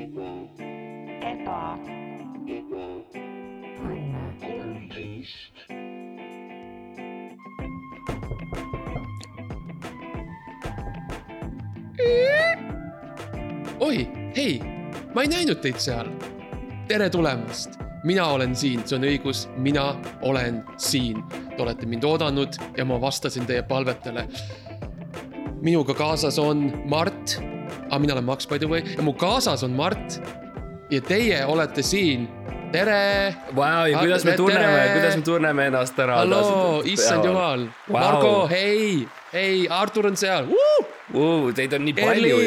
eba, oi, hei, ma ei näinud teid seal. tere tulemast, mina olen siin, see on õigus, mina olen siin. Te olete mind oodanud ja ma vastasin teie palvetele. minuga kaasas on Mart, aga mina olen Max by the way ja mu kaasas on Mart. ja teie olete siin, tere. Vau, ja kuidas me tunneme, kuidas me tunneme ennast täna? halloo, issand jumal, Vau. Margo, hei, hei, Artur on seal. Teid on nii palju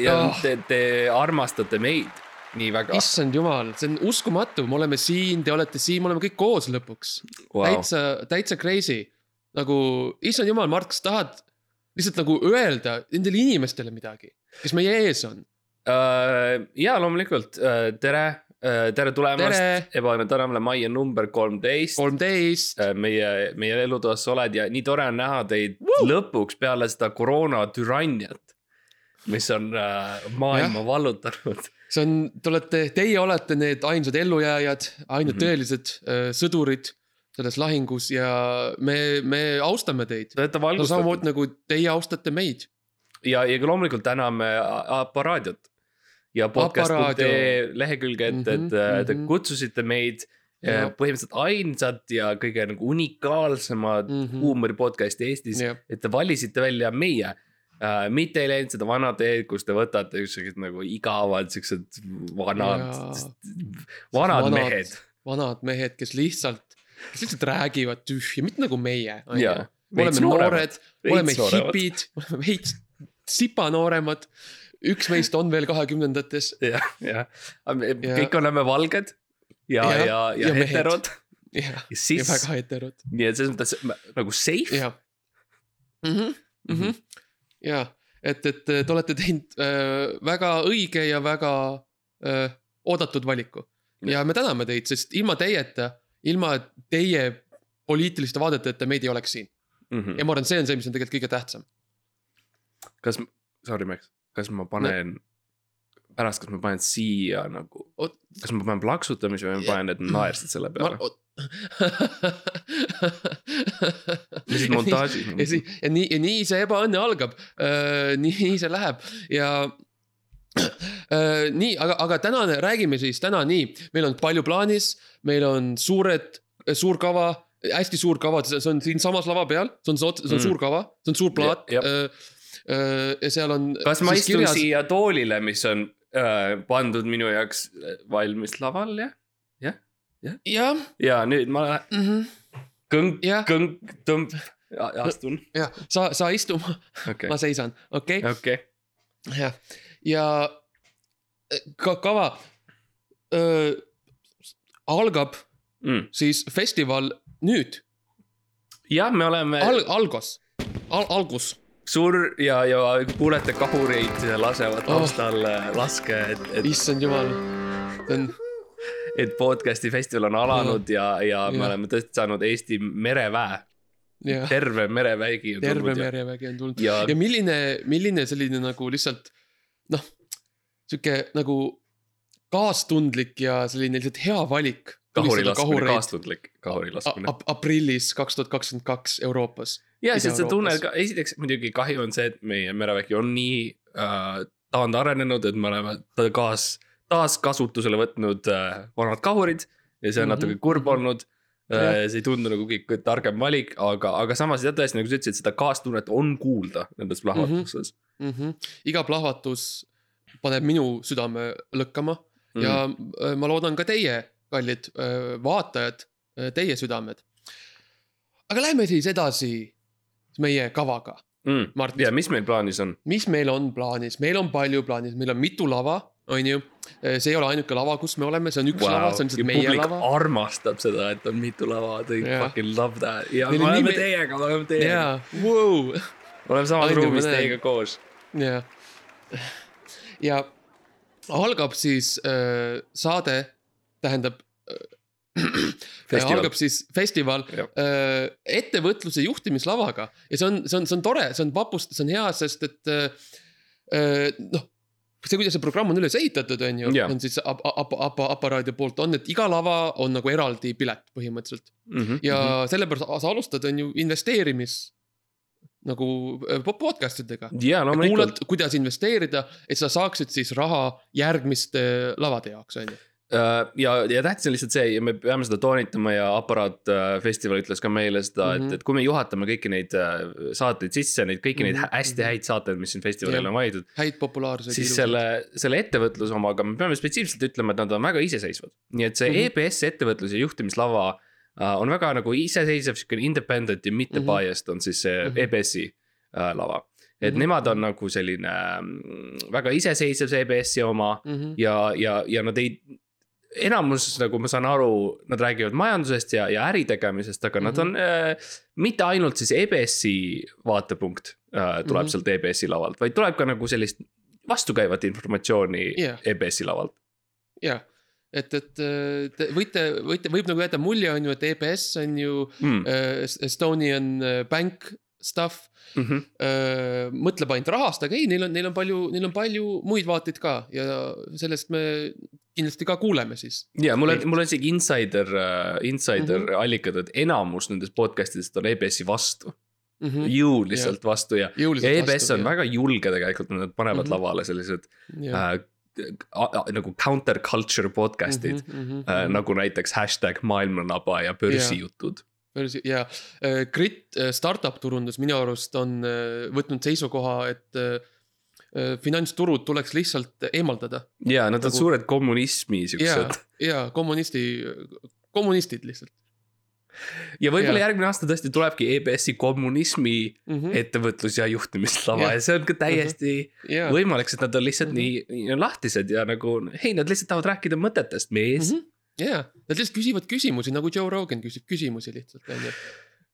ja Oh. te, te armastate meid nii väga. issand jumal, see on uskumatu, me oleme siin, te olete siin, me oleme kõik koos lõpuks wow.. täitsa, täitsa crazy. nagu, issand jumal, Mart, kas tahad lihtsalt nagu öelda nendele inimestele midagi, kes meie ees on? Äh, ja loomulikult, tere, tere Tere! tulemast Ebaõnne tänavale majja number kolmteist. kolmteist, meie, meie elutoas oled ja nii tore on näha teid lõpuks peale seda koroona türanniat, mis on äh, maailma Jah. vallutanud. see on, te olete, teie olete need ainsad ellujääjad, ainult Mhm. tõelised äh, sõdurid selles lahingus ja me, me austame teid. Te olete no valgustatud samamoodi nagu teie austate meid. ja, ja loomulikult täname Aparaadiot ja podcast.ee lehekülge, et, et Mhm, äh, te kutsusite meid Jah. ja. põhimõtteliselt ainsad ja kõige nagu unikaalsemad mm. -hmm. huumori podcast'i Eestis, et te valisite välja meie Uh, mitte ei läinud seda vana teed, kus te võtate siuksed nagu igavad siuksed vanad vanad Vanad. mehed. vanad mehed, kes lihtsalt, kes lihtsalt räägivad tühja, mitte nagu meie. Me oleme nooremad. noored, oleme nooremad. hipid, veits sipanooremad. üks meist on veel kahekümnendates jah, jah, Ja- kõik oleme valged ja, ja, ja, ja ja heterod ja, ja ja siis, väga heterod, nii et selles mõttes nagu safe jah. ja, et, et te olete teinud äh, väga õige ja väga äh, oodatud valiku. ja me täname teid, sest ilma teieta, ilma teie poliitiliste vaadeteta meid ei oleks siin. mm. -hmm. ja ma arvan, see on see, mis on tegelikult kõige tähtsam. kas, sorry Max, kas ma panen no., pärast, kas ma panen siia nagu, kas ma panen plaksutamise või ma panen, et naersid selle peale? Mis siis montaažis ja nii, ja nii see ebaõnne algab. nii see läheb ja äh, nii, aga, aga tänane, räägime siis täna nii, meil on palju plaanis, meil on suured, suur kava, hästi suur kava, see on siinsamas lava peal, see on, see on Mm. suur kava, see on suur plaat. Ja- ja. Seal on. kas ma istun kirjas... siia toolile, mis on äh, pandud minu jaoks äh, valmis laval, jah? jah, ja. Nüüd ma lähen kõng Jah., kõng, tõmb, astun, jah, sa, sa istu, okei. Ma, seisan, okei. Okay?. okei. jah, ja äh, ka kava öö, algab Mm. siis festival nüüd. Jah, me oleme Al,, algos Al,, algus, suur ja, ja kuulete kahureid lasevad Oh. taustal äh, laske, et, et issand jumal, see on, et podcast'i festival on alanud ja, ja me Jah. oleme tõesti saanud Eesti mereväe, terve merevägi on terve tulnud ja, merevägi on tulnud. ja ja milline, milline selline nagu lihtsalt noh, sihuke nagu kaastundlik ja selline lihtsalt hea valik. kahuri laskmine, kaastundlik kahuri laskmine. aprillis kaks tuhat kakskümmend kaks Euroopas. ja sest sa tunned ka, esiteks muidugi kahju on see, et meie merevägi on nii äh, taandarenenud, et me oleme ta- kaas, taaskasutusele võtnud äh, vanad kahurid ja see on Mhm. natuke kurb olnud. See ei tundu nagu kõik targem valik, aga, aga samas jah, tõesti nagu sa ütlesid, seda kaastunnet on kuulda nendes plahvatustes mm. -hmm. iga plahvatus paneb minu südame lõkkama mm. Mhm. ja äh, ma loodan ka teie, kallid äh, vaatajad, teie südamed. aga lähme siis edasi meie kavaga, mm.. Ja, mis meil plaanis on? mis meil on plaanis, meil on palju plaanis, meil on mitu lava, on ju. see ei ole ainuke lava, kus me oleme, see on üks wow. lava, see on lihtsalt meie lava. armastab seda, et on mitu lava, they yeah. fucking love that ja Neil me oleme nii- teiega, me oleme teiega vau, me oleme samas ruumis teiega koos. jah. ja algab siis äh, saade, tähendab äh, Festival. algab siis festival äh, ettevõtluse juhtimislavaga ja see on, see on, see on tore, see on vapust, see on hea, sest et äh, noh, see, kuidas see programm on üles ehitatud, on ju Jaa. on siis ap-, ap-, ap-, aparaadi poolt on, et iga lava on nagu eraldi pilet põhimõtteliselt. Mhm. ja mm -hmm. sellepärast sa alustad, on ju investeerimis nagu äh, po- podcast idega. ja loomulikult kuulad, kuidas investeerida, et sa saaksid siis raha järgmiste lavade jaoks, on ju. Äh, ja, ja tähtis on lihtsalt see ja me peame seda toonitama ja Aparaat äh, festival ütles ka meile seda mm, -hmm. Mhm. et, et kui me juhatame kõiki neid äh, saateid sisse, neid kõiki neid Mhm, hä- hästi mhm. häid saateid, mis siin festivalil on valitud. häid populaarseid. siis selle, selle ettevõtluse omaga me peame spetsiifiliselt ütlema, et nad on väga iseseisvad. nii et see mm. -hmm. EBS ettevõtlus ja juhtimislava on väga nagu iseseisev, siukene independent ja mitte mm. -hmm. biased on siis see mm. -hmm. EBS-i äh, lava. et mm. -hmm. nemad on nagu selline mm, väga iseseisev see EBS-i oma mm. -hmm. ja, ja, ja nad ei, enamus, nagu ma saan aru, nad räägivad majandusest ja, ja äritegemisest, aga mm -hmm. nad Mhm. on äh, mitte ainult siis EBS-i vaatepunkt äh, tuleb mm. -hmm. sealt EBS-i lavalt, vaid tuleb ka nagu sellist vastukäivat informatsiooni Jah. EBS-i lavalt. jah, et, et äh, te võite, võite, võib nagu jääda mulje, on ju, et EBS on ju Mm. Estonian äh, Bank stuff Mm -hmm. äh,. mõtleb ainult rahast, aga ei, neil on, neil on palju, neil on palju muid vaateid ka ja sellest me kindlasti ka kuuleme siis. ja mul on mul on isegi insider uh,, insider mm Mhm. -hmm. allikad, et enamus nendest podcast idest on EBS-i vastu mm, Mhm. -hmm. jõuliselt vastu ja, ja EBS on väga julge tegelikult, nad panevad mm Mhm. -hmm. lavale sellised väga. äh, nagu counterculture podcast'id mm. -hmm. äh, nagu näiteks hashtag maailmanaba ja börsijutud. börsi ja äh, Grit äh, startup turundus minu arust on äh, võtnud seisukoha, et finantsturud tuleks lihtsalt eemaldada. ja nad on Nagu- suured kommunismi ja siuksed., ja kommunisti, kommunistid lihtsalt ja võib-olla järgmine aasta tõesti tulebki EBS-i kommunismi mm. -hmm. ettevõtlus ja juhtimislava Jah. ja see on ka täiesti ja, võimalik, sest nad on lihtsalt Mhm. nii, nii lahtised ja nagu hei, nad lihtsalt tahavad rääkida mõtetest, mees. Mhm. ja, nad lihtsalt küsivad küsimusi nagu Joe Rogan küsib küsimusi lihtsalt on ju.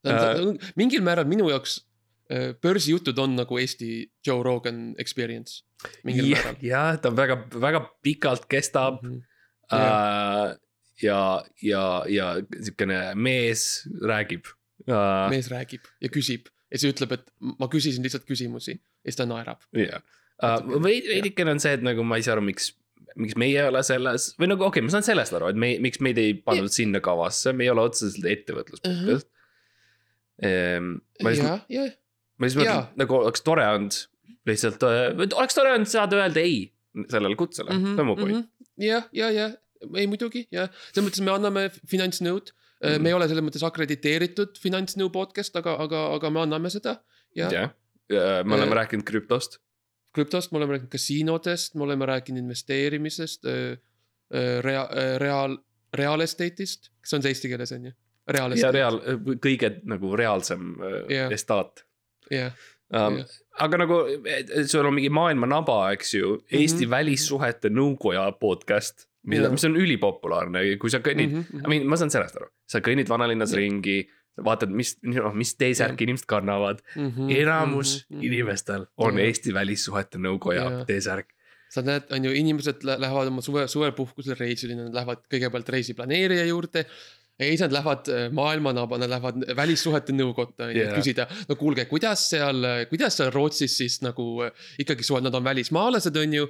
Äh. mingil määral minu jaoks äh, börsijutud on nagu Eesti Joe Rogan experience. mingil ja, ta on väga, väga pikalt kestab Mhm. äh, ja, ja, ja siukene mees räägib äh,. mees räägib ja küsib ja siis ütleb, et ma küsisin lihtsalt küsimusi ja siis ta naerab. jah, veid- veidikene on see, et nagu ma ei saa aru, miks, miks meie ei ole selles või nagu okei okay,, ma saan sellest aru, et me, miks meid ei pandud sinna kavasse, me ei ole otseselt ettevõtluspodcast. ma lihtsalt, ja, ja, ma lihtsalt mõtlen nagu oleks tore olnud lihtsalt, oleks tore olnud saada öelda ei sellele kutsele mm, -hmm, see on mu point. Mhm, jah, ja, ja ei muidugi jah, selles mõttes me anname finantsnõud mm. Mhm. me ei ole selles mõttes akrediteeritud finantsnõu podcast, aga, aga, aga me anname seda. ja jah, me oleme Äh, rääkinud krüptost. krüptost, me oleme rääkinud kasiinodest, me oleme rääkinud investeerimisest, rea-, reaal, real estate'ist, kas on see eesti keeles on ju? real ja estate, reaal, kõige nagu reaalsem yeah. estaat jah, um, Jah.. aga nagu sul on mingi maailma naba, eks ju, Eesti mm. -hmm. välissuhete nõukoja podcast, mida Jah., mis on ülipopulaarne, kui sa kõnnid mm, -hmm. I mean, ma saan sellest aru, sa kõnnid vanalinnas Jah. ringi, vaatad, mis, noh, mis T-särki inimesed kannavad. mhm, enamus inimestel on Jah. Eesti välissuhete nõukoja Jah. T-särk. sa näed, on ju, inimesed lä- lähevad oma suve, suvepuhkusel reisile, nad lähevad kõigepealt reisiplaneerija juurde. ja siis nad lähevad äh, maailmanaba, nad lähevad välissuhete nõukotta, Jah. küsida, no kuulge, kuidas seal, kuidas seal Rootsis siis nagu äh, ikkagi suvel, nad on välismaalased, on ju.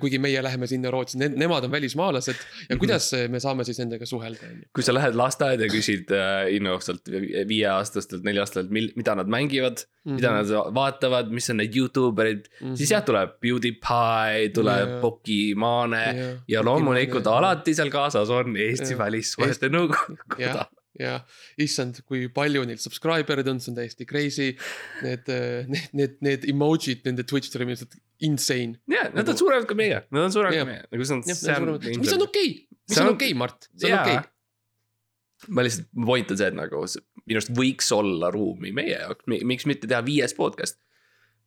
Kuigi meie läheme sinna Rootsi, nemad on välismaalased ja Mhm. kuidas äh, me saame siis nendega suhelda, kui sa lähed lasteaeda ja küsid äh, innustelt viieaastastelt, nelja-aastastelt, mida nad mängivad mm, -hmm. mida nad vaatavad, mis on need Youtube erid mm, -hmm. siis jah, tuleb PewDiePie, tuleb Jaa. Pokimane ja loomulikult alati seal kaasas on Eesti Jah. välissuhete nõukoda jah, ja issand, kui palju neil subscriber eid on, see on täiesti crazy. Need, need, need, need emotsid nende Twitch stream'il, lihtsalt insane. ja nad on suuremad kui meie, nad on suuremad kui meie, nagu see on, on mis on okei, mis on on- okei, Mart, see on okei. ma lihtsalt, point on see, et nagu minu arust võiks olla ruumi meie jaoks, miks mitte teha viies podcast.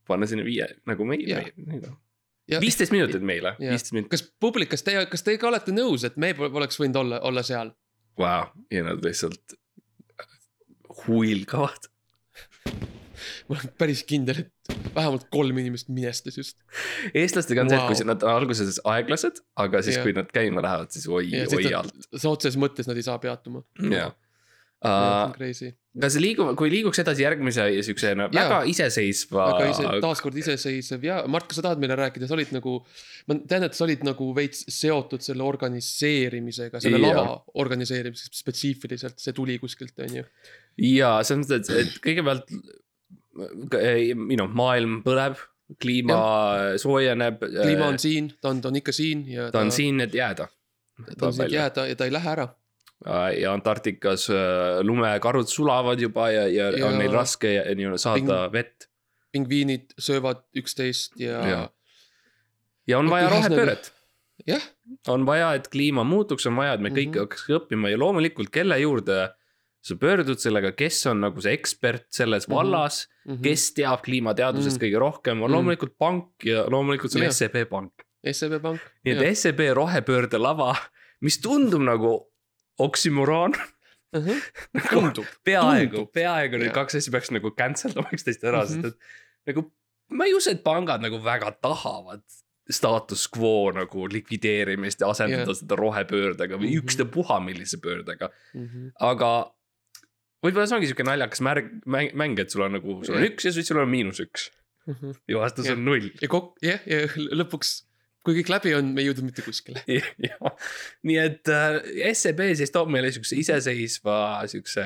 panna sinna viie nagu meie Jaa., Ja- viisteist minutit meile, viisteist minutit, kas publik, kas teie, kas te ka olete nõus, et me pol- oleks võinud olla, olla seal? vau, ja nad lihtsalt huilgavad. ma olen päris kindel, et vähemalt kolm inimest minestas just. eestlastega on wow. see, et kui sa- nad on alguses aeglased, aga siis kui nad käima lähevad, siis oi, oi alt, nad, otseses mõttes nad ei saa peatuma. jah. uh,. crazy. kas liigume, kui liiguks edasi järgmise siukse no, väga iseseisva. aga ise, taaskord iseseisev ja Mart, kas sa tahad meile rääkida, sa olid nagu. ma tean, et sa olid nagu veits seotud selle organiseerimisega, selle Jaa. lava organiseerimisega spetsiifiliselt, see tuli kuskilt, on ju. ja selles mõttes, et, kõigepealt you know, maailm põleb, kliima soojeneb. kliima on siin, ta on, ta on ikka siin ja ta on siin, et jääda. ta on siin, jääda ja ta ei lähe ära. Ja Antarktikas äh, lumekarud sulavad juba ja, ja, ja on neil raske nii-öelda saada vett pingviinid söövad üksteist ja, ja., ja on vaja Ühesõnaga- rohepööret. jah, on vaja, et kliima muutuks, on vaja, et me kõik Mhm. hakkaks õppima ja loomulikult, kelle juurde sa pöördud sellega, kes on nagu see ekspert selles Mhm. vallas mm, -hmm. kes teab kliimateadusest Mhm. kõige rohkem, on Mhm. loomulikult pank ja loomulikult see on Jah. SEB pank. SEB Pank. nii et SEB rohepöörde lava, mis tundub nagu oksümoron, tundub, peaaegu Tundub., peaaegu need Jah. kaks asja peaks nagu cancel dama üksteist ära mm, Mhm. -hmm. sest et nagu ma ei usu, et pangad nagu väga tahavad status quo nagu likvideerimist ja asendada Jah. seda rohepöördega või Mhm. ükstapuha millise pöördega, -hmm. aga võib-olla see ongi siuke naljakas märg, mäng, mäng, et sul on nagu, sul on Jah. üks ja siis sul on miinus üks ja vastus Jah. on null. ja kokku, jah, ja lõpuks, kui kõik läbi on, me ei jõudnud mitte kuskile. nii et äh, SEB siis toob meile siukse iseseisva siukse,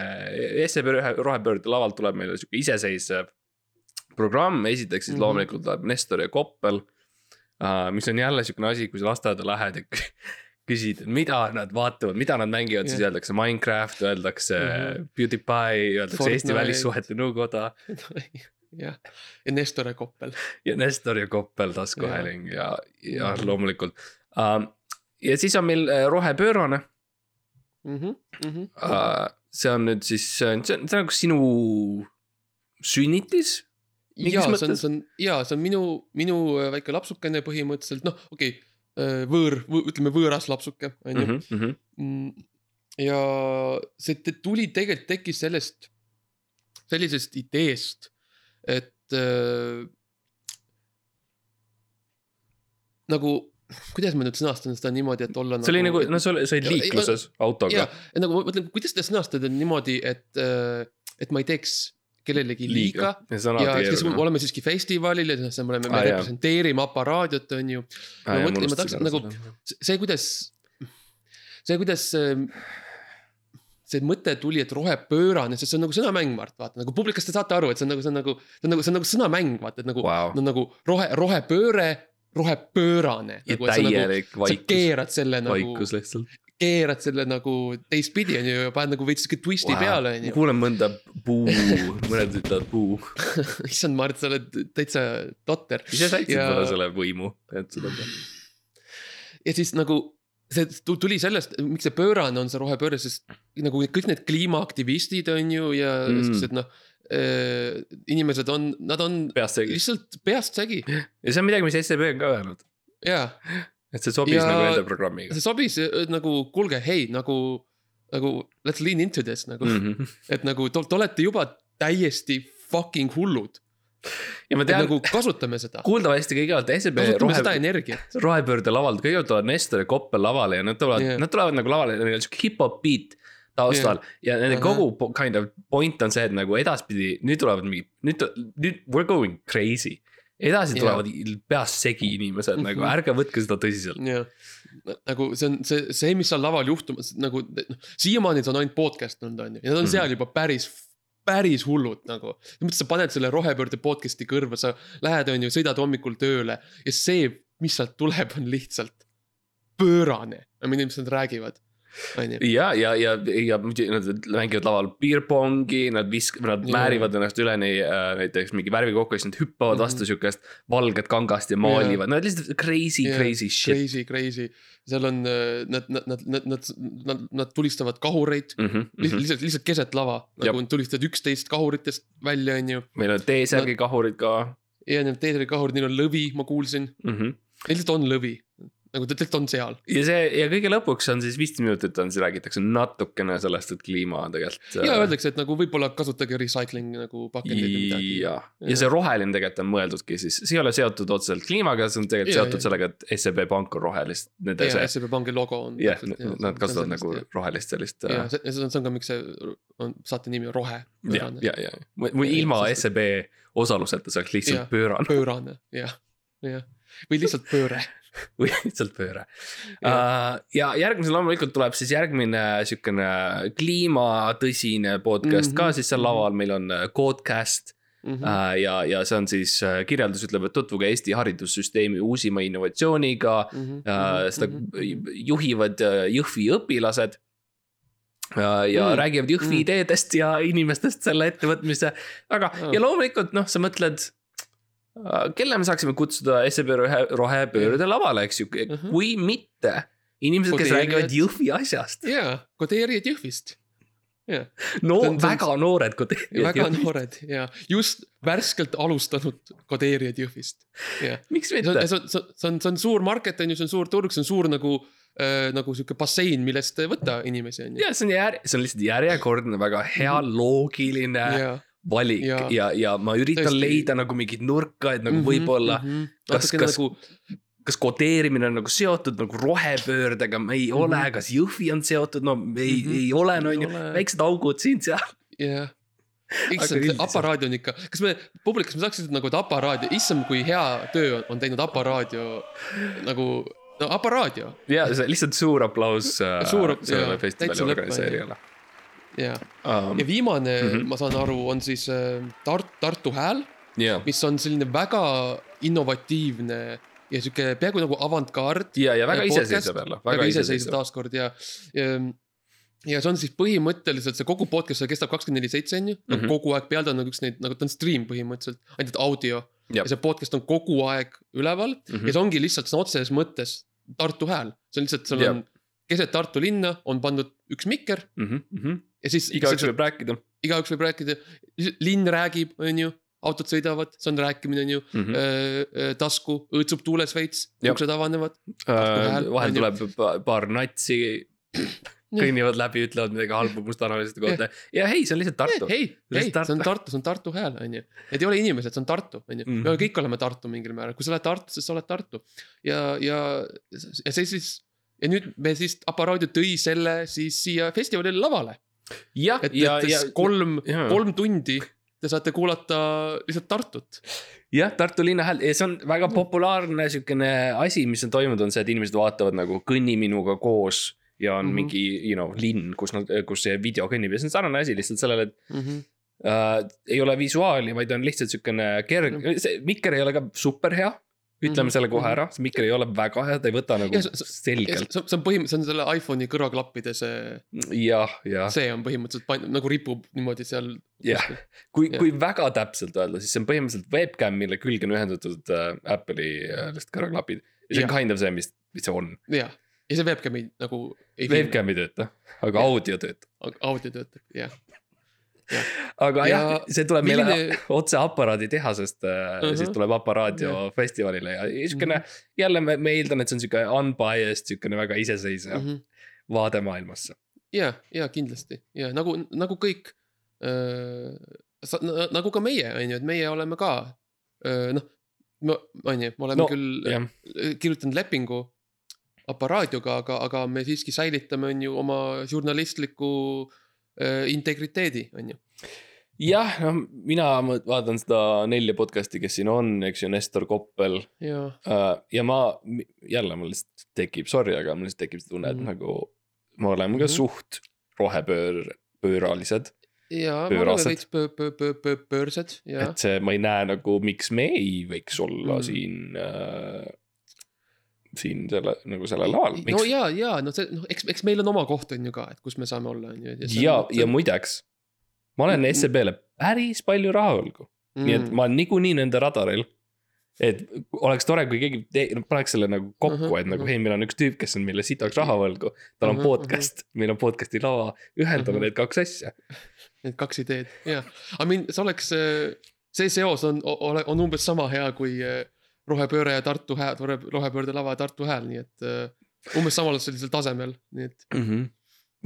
SEB rohe- rohepöörde lavalt tuleb meile siuke iseseisev programm, esiteks siis Mhm. loomulikult tuleb Nestor ja Koppel uh,. mis on jälle siukene asi, kui sa lasteaeda lähed ja kü- küsid, mida nad vaatavad, mida nad mängivad, siis öeldakse Minecraft, öeldakse Mhm. PewDiePie, öeldakse Eesti Fortnite. Välissuhete Nõukoda jah, ja Nestor ja Koppel. ja Nestor ja Koppel taskuhääling ja, ja Mhm. loomulikult uh,. ja siis on meil äh, rohepöörane Mhm, uh,. see on nüüd siis, see on, see on nagu sinu sünnitis ja see on, see on ja see on minu, minu äh, väike lapsukene põhimõtteliselt, noh, okei okay,, võõr, ütleme võõras lapsuke, on ju. mm. -hmm. Mm, ja see tuli tegelikult tekkis sellest, sellisest ideest, et äh, nagu, kuidas ma nüüd sõnastan seda niimoodi, et olla see oli nagu, no sa olid, olid Ja- liikluses autoga. nagu ma mõtlen, kuidas seda sõnastada niimoodi, et, et ma ei teeks kellelegi liiga, liiga. Ja kes me oleme siiski festivalil ja siis me oleme, me Ah, representeerime aparaadiot, on ju. ma mõtlen, ma tahaks nagu, see, kuidas, see, kuidas see, mõte tuli, et rohepöörane, sest see on nagu sõnamäng, Mart, vaata nagu publik, kas te saate aru, et see on nagu, see on nagu, see on nagu, see on nagu sõnamäng, vaata, et nagu Vau. no nagu rohe, rohepööre, rohepöörane. ja nagu, sa nagu, täielik sa vaikus, keerad selle nagu, vaikus lihtsalt. keerad selle nagu teistpidi on ju ja paned nagu veits siuke twisti wow. peale on ju. kuulen mõnda puu, mõned ütlevad puu. issand, Mart, sa oled täitsa totter. ise said Ja- selle võimu, et seda teha. ja siis nagu see tu- tuli sellest, miks see pöörane on see rohepööre, sest nagu kõik need kliimaaktivistid on ju ja Mm. siuksed noh äh,. inimesed on, nad on peast segi. lihtsalt peast segi ja see on midagi, mis SEB on ka öelnud, ja et see sobis Ja- nagu nende programmiga see sobis äh, nagu kuulge, hei nagu, nagu let's lean into this nagu mm., mm. -hmm. et nagu te olete juba täiesti fucking hullud. Ja ma tean nagu kasutame seda, kuuldavasti kõigepealt SEB kasutame seda rohe, energiat. rohepöörde lavalt, kõigepealt tulevad Nestor ja Koppel lavale ja nad tulevad yeah., nad tulevad nagu lavale, neil on siuke hip-hop beat taustal yeah. ja nende Ahah. kogu po- kind of point on see, et nagu edaspidi, nüüd tulevad mingi, nüüd, nüüd we are going crazy. edasi Jah. tulevad peast segi inimesed mm -hmm. nagu Mhm. ärge võtke seda tõsiselt. jah, nagu see on see, see, mis seal laval juhtumas nagu noh, siiamaani see on ainult podcast olnud, on ju, ja nad on mm. -hmm. seal juba päris, päris hullud nagu. mõttes sa paned selle rohepöörde podcast'i kõrva, sa lähed, on ju, sõidad hommikul tööle ja see, mis sealt tuleb, on lihtsalt pöörane. ei tea, mis nad räägivad. ja, ja, ja, ja nad mängivad laval beerpongi, nad visk-, nad Jaa. määrivad ennast üleni äh, näiteks mingi värvi kokku ja siis nad hüppavad Mhm. vastu siukest valget kangast ja maalivad, no lihtsalt crazy, crazy shit Crazy, crazy, seal on, nad, nad, nad, nad, nad, nad, nad tulistavad kahureid mm. -hmm, lihtsalt, lihtsalt, lihtsalt keset lava, nagu nad tulistavad üksteist kahuritest välja, on ju. meil on T-särgi kahurid ka ja need teedri kahurid, neil on lõvi, ma kuulsin, mm. -hmm. neil lihtsalt on lõvi. Nagu ta tegelikult on seal. ja see ja kõige lõpuks on siis viisteist minutit on, siis räägitakse natukene sellest, et kliima tegelikult. ja öeldakse, et nagu võib-olla kasutage recycling nagu pakendeid või midagi. ja, ja see roheline tegelikult on mõeldudki siis, see ei ole seotud otseselt kliimaga, see on tegelikult Ja, seotud ja. sellega, et SEB pank on rohelist. Ja see, SEB Pangi logo on. jah, nad kasutavad nagu rohelist sellist. ja ja, see, see on, ka, miks see on, saate nimi on Rohe. ja, ja, või ilma SEB osaluseta see oleks lihtsalt pöörane pöörane, jah, jah. või lihtsalt pööre. või lihtsalt pööre. ja järgmisel loomulikult tuleb siis järgmine siukene kliimatõsine podcast ka Mhm, siis seal mhm. laval, meil on äh, Codecast Mhm. Äh, ja, ja see on siis äh, kirjeldus ütleb, et tutvuge Eesti haridussüsteemi uusima innovatsiooniga. Mhm. seda juhivad äh, Jõhvi õpilased. ja Mm, räägivad Jõhvi mm. ideedest ja inimestest selle ettevõtmise, aga Ah. ja loomulikult noh, sa mõtled. Kelle me saaksime kutsuda SEB rohe, rohepöörde lavale, eks ju, Mhm. kui mitte inimesed, kes räägivad Jõhvi asjast. jaa, kodeerijad Jõhvist. no See on- väga noored kodeerijad väga Jõhvist. noored ja just värskelt alustanud kodeerijad Jõhvist. miks see on, mitte? see on, see on, see on suur market on ju, see on suur turg, see on suur nagu äh,, nagu sihuke bassein, millest võtta inimesi on ju. ja see on jär-, see on lihtsalt järjekordne väga hea loogiline ja, valik ja, ja, ja ma üritan Tõesti. leida nagu mingeid nurka, et nagu võib-olla kas- natukene kas- nagu kas kodeerimine on nagu seotud nagu rohepöördega, ei Mhm. ole, kas Jõhvi on seotud, no ei Mhm. ei ole, no on ju väiksed augud siin-seal. jah. Issand, Aparaadio on ikka, kas me publikus, me saaks ütelda nagu, et Aparaadio, issand, kui hea töö on, teinud Aparaadio nagu, no Aparaadio ja see lihtsalt suur aplaus äh, Suur- sellele festivali organiseerijale ja, um, ja. viimane mm. -hmm. ma saan aru, on siis äh, Tart-, Tartu Hääl, ja, mis on selline väga innovatiivne ja sihuke peaaegu nagu avantgaard. ja, ja väga podcast, iseseisev jälle, väga väga iseseisev taaskord ja, ja, ja see on siis põhimõtteliselt see kogu podcast, see kestab kakskümmend neli seitse on ju, Mhm. kogu aeg peal ta on nagu üks neid nagu ta on stream põhimõtteliselt, ainult audio. Jah. ja see podcast on kogu aeg üleval Mhm. ja see ongi lihtsalt sõna otseses mõttes Tartu hääl, see on lihtsalt, sul Jah. on keset Tartu linna on pandud üks mikker ja siis. igaüks võib rääkida igaüks võib rääkida, linn räägib, on ju, autod sõidavad, see on rääkimine, on ju mm. -hmm. mm.. tasku õõtsub tuules veits, uksed avanevad. hääl, vahel tuleb pa- paar natsi, kõnnivad läbi, ütlevad midagi halba mustanaliste kohta ja hei, see on lihtsalt Tartu. hei, hei, see on Tartu. See on Tartu hääl, on ju. Need ei ole inimesed, see on Tartu, on ju. Mhm. me kõik oleme Tartu mingil määral, kui sa oled Tartus, siis sa oled Tartu. ja, ja, ja see siis, ja nüüd me siis, Aparaadio tõi selle siis siia festivalile lavale. jah, ja, ja kolm, kolm tundi te saate kuulata lihtsalt Tartut. jah, Tartu linna hääl ja see on väga populaarne siukene asi, mis on toimunud, on see, et inimesed vaatavad nagu Kõnni minuga koos ja on mm. -hmm. mingi, you know, linn, kus nad, kus see video kõnnib ja see on sarnane asi lihtsalt sellele, et äh, ei ole visuaali, vaid on lihtsalt siukene kerge, see mikker ei ole ka super hea. Ütleme Mhm, selle kohe mhm. ära, see mikker ei ole väga hea, ta ei võta nagu Ja see- selgelt, see on põhimõtteliselt, see on selle iPhone'i kõrvaklappide see, jah, jah, see on põhimõtteliselt nagu ripub niimoodi seal. jah. kui, kui väga täpselt öelda, siis see on põhimõtteliselt webcam, mille külge on ühendatud äh, Apple'i äh, kõrvaklapid. ja see on Jah. kind of see, mis, mis see on. jah, ja see webcam'i nagu. Webcam ei tööta, aga Jah. audio töötab. audio töötab, jah. Aga Ja jah, see tuleb meile milline- otse aparaadi tehasest uh, -huh. Mhm. siis tuleb Aparaadio Jah. festivalile ja siukene Mhm. jälle me, me eeldan, et see on siuke unbiased, siukene väga iseseisev mm Mhm. -hmm. vaade maailmasse. ja, ja kindlasti ja nagu, nagu kõik. nagu ka meie, on ju, et meie oleme ka öö, noh, on ju, me oleme No, küll jah, kirjutanud lepingu aparaadioga, aga, aga me siiski säilitame, on ju, oma žurnalistliku öö, integriteedi, on ju. jah, noh, mina vaatan seda nelja podcast'i, kes siin on, eks ju, Nestor Koppel ja, uh,. ja ma, jälle mul lihtsalt tekib, sorry, aga mul lihtsalt tekib see tunne, et Mhm. nagu me oleme ka Mhm. suht rohepöör, pööralised. ja, me oleme veits pöö-, pöö-, pöö-, pöö-, pöörsed ja et see, ma ei näe nagu, miks me ei võiks olla mm. Mm. siin äh,, siin selle nagu sellel laval. no ja, ja no see, noh, eks, eks meil on oma koht on ju ka, et kus me saame olla, on ju. ja, ja muideks, ma olen Mm. SEB-le päris palju raha võlgu mm., nii et ma olen niikuinii nende radaril. et oleks tore, kui keegi te- paneks selle nagu kokku uh, -huh, Mhm, et nagu mhm. hei, meil on üks tüüp, kes on meile sitaks raha võlgu. tal on Mhm, podcast, meil on podcast'i lava, ühendame Mhm. need kaks asja. Need kaks ideed, jah. I mean, see oleks, see seos on, on umbes sama hea, kui, rohepööre ja Tartu hääl, rohepöörde lava ja Tartu hääl, nii et äh, umbes samal sellisel tasemel, nii et mm. -hmm.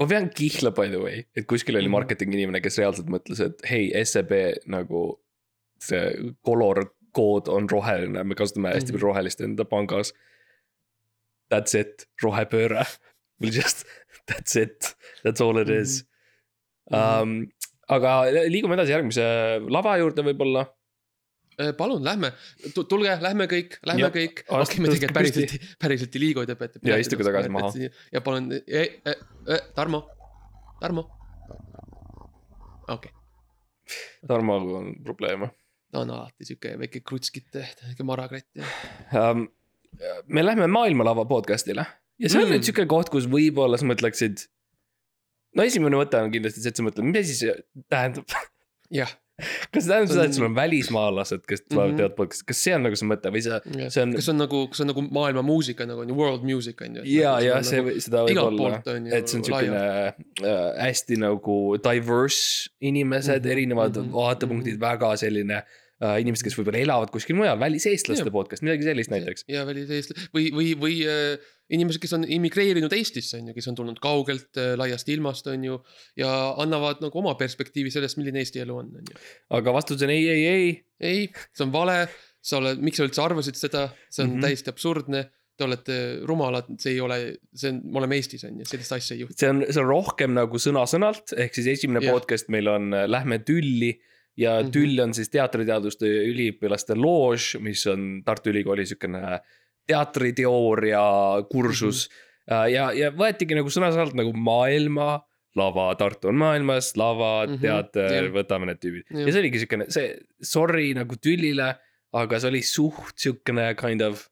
ma pean kihla by the way, et kuskil oli Mhm. marketingi inimene, kes reaalselt mõtles, et hei, SEB nagu see color kood on roheline, me kasutame hästi Mhm. palju rohelist enda pangas. That's it, rohepööre. We just, that's it, that's all it is Mhm. um,. aga liigume edasi järgmise lava juurde võib-olla. Äh, palun lähme, tulge, lähme kõik, lähme Jah, kõik. okei, me tegelikult päriselt, päriselt ei liigu, te peate. Ja istuge tagasi maha.. ja palun, Tarmo, Tarmo. okei, Tarmoga on probleeme ta on alati sihuke väike krutskite, väike marakratt ja. um,. me lähme maailmalava podcast'ile ja see on Mm. nüüd sihuke koht, kus võib-olla sa mõtleksid. no esimene mõte on kindlasti see, et sa mõtled, mis asi see tähendab. jah, kas see tähendab seda, et sul on välismaalased, kes tulevad Mhm. teevad podcast'i, kas see on nagu see mõte või see, see on kas see on nagu, kas see on nagu maailma muusika nagu on ju world music on ju. ja, ja see, seda võib olla, et see on siukene äh, hästi nagu diverse inimesed mm, -hmm, erinevad mm -hmm, vaatepunktid mm, -hmm. väga selline inimesed, kes võib-olla elavad kuskil mujal, väliseestlaste podcast, midagi sellist näiteks. ja väliseestlased või, või, või äh, inimesed, kes on immigreerinud Eestisse on ju, kes on tulnud kaugelt äh, laiast ilmast on ju. ja annavad nagu oma perspektiivi sellest, milline Eesti elu on, on ju. aga vastus on ei, ei, ei ei, see on vale, sa oled, miks sa üldse arvasid seda, see on mm. -hmm. täiesti absurdne. Te olete rumalad, see ei ole, see on, me oleme Eestis on ju, sellist asja ei juhtu. see on, see on rohkem nagu sõna-sõnalt, ehk siis esimene Jah. podcast meil on äh, Lähme tülli. Ja mm. -hmm. tüll on siis teatriteaduste üliõpilaste loož, mis on Tartu Ülikooli siukene teatriteooria kursus mm. -hmm. ja, ja võetigi nagu sõna-sõnalt nagu maailma lava, Tartu on maailmas, lava mm, -hmm, teater võtame need tüübid. Jah. ja see oligi siukene, see sorry nagu tüllile, aga see oli suht siukene kind of.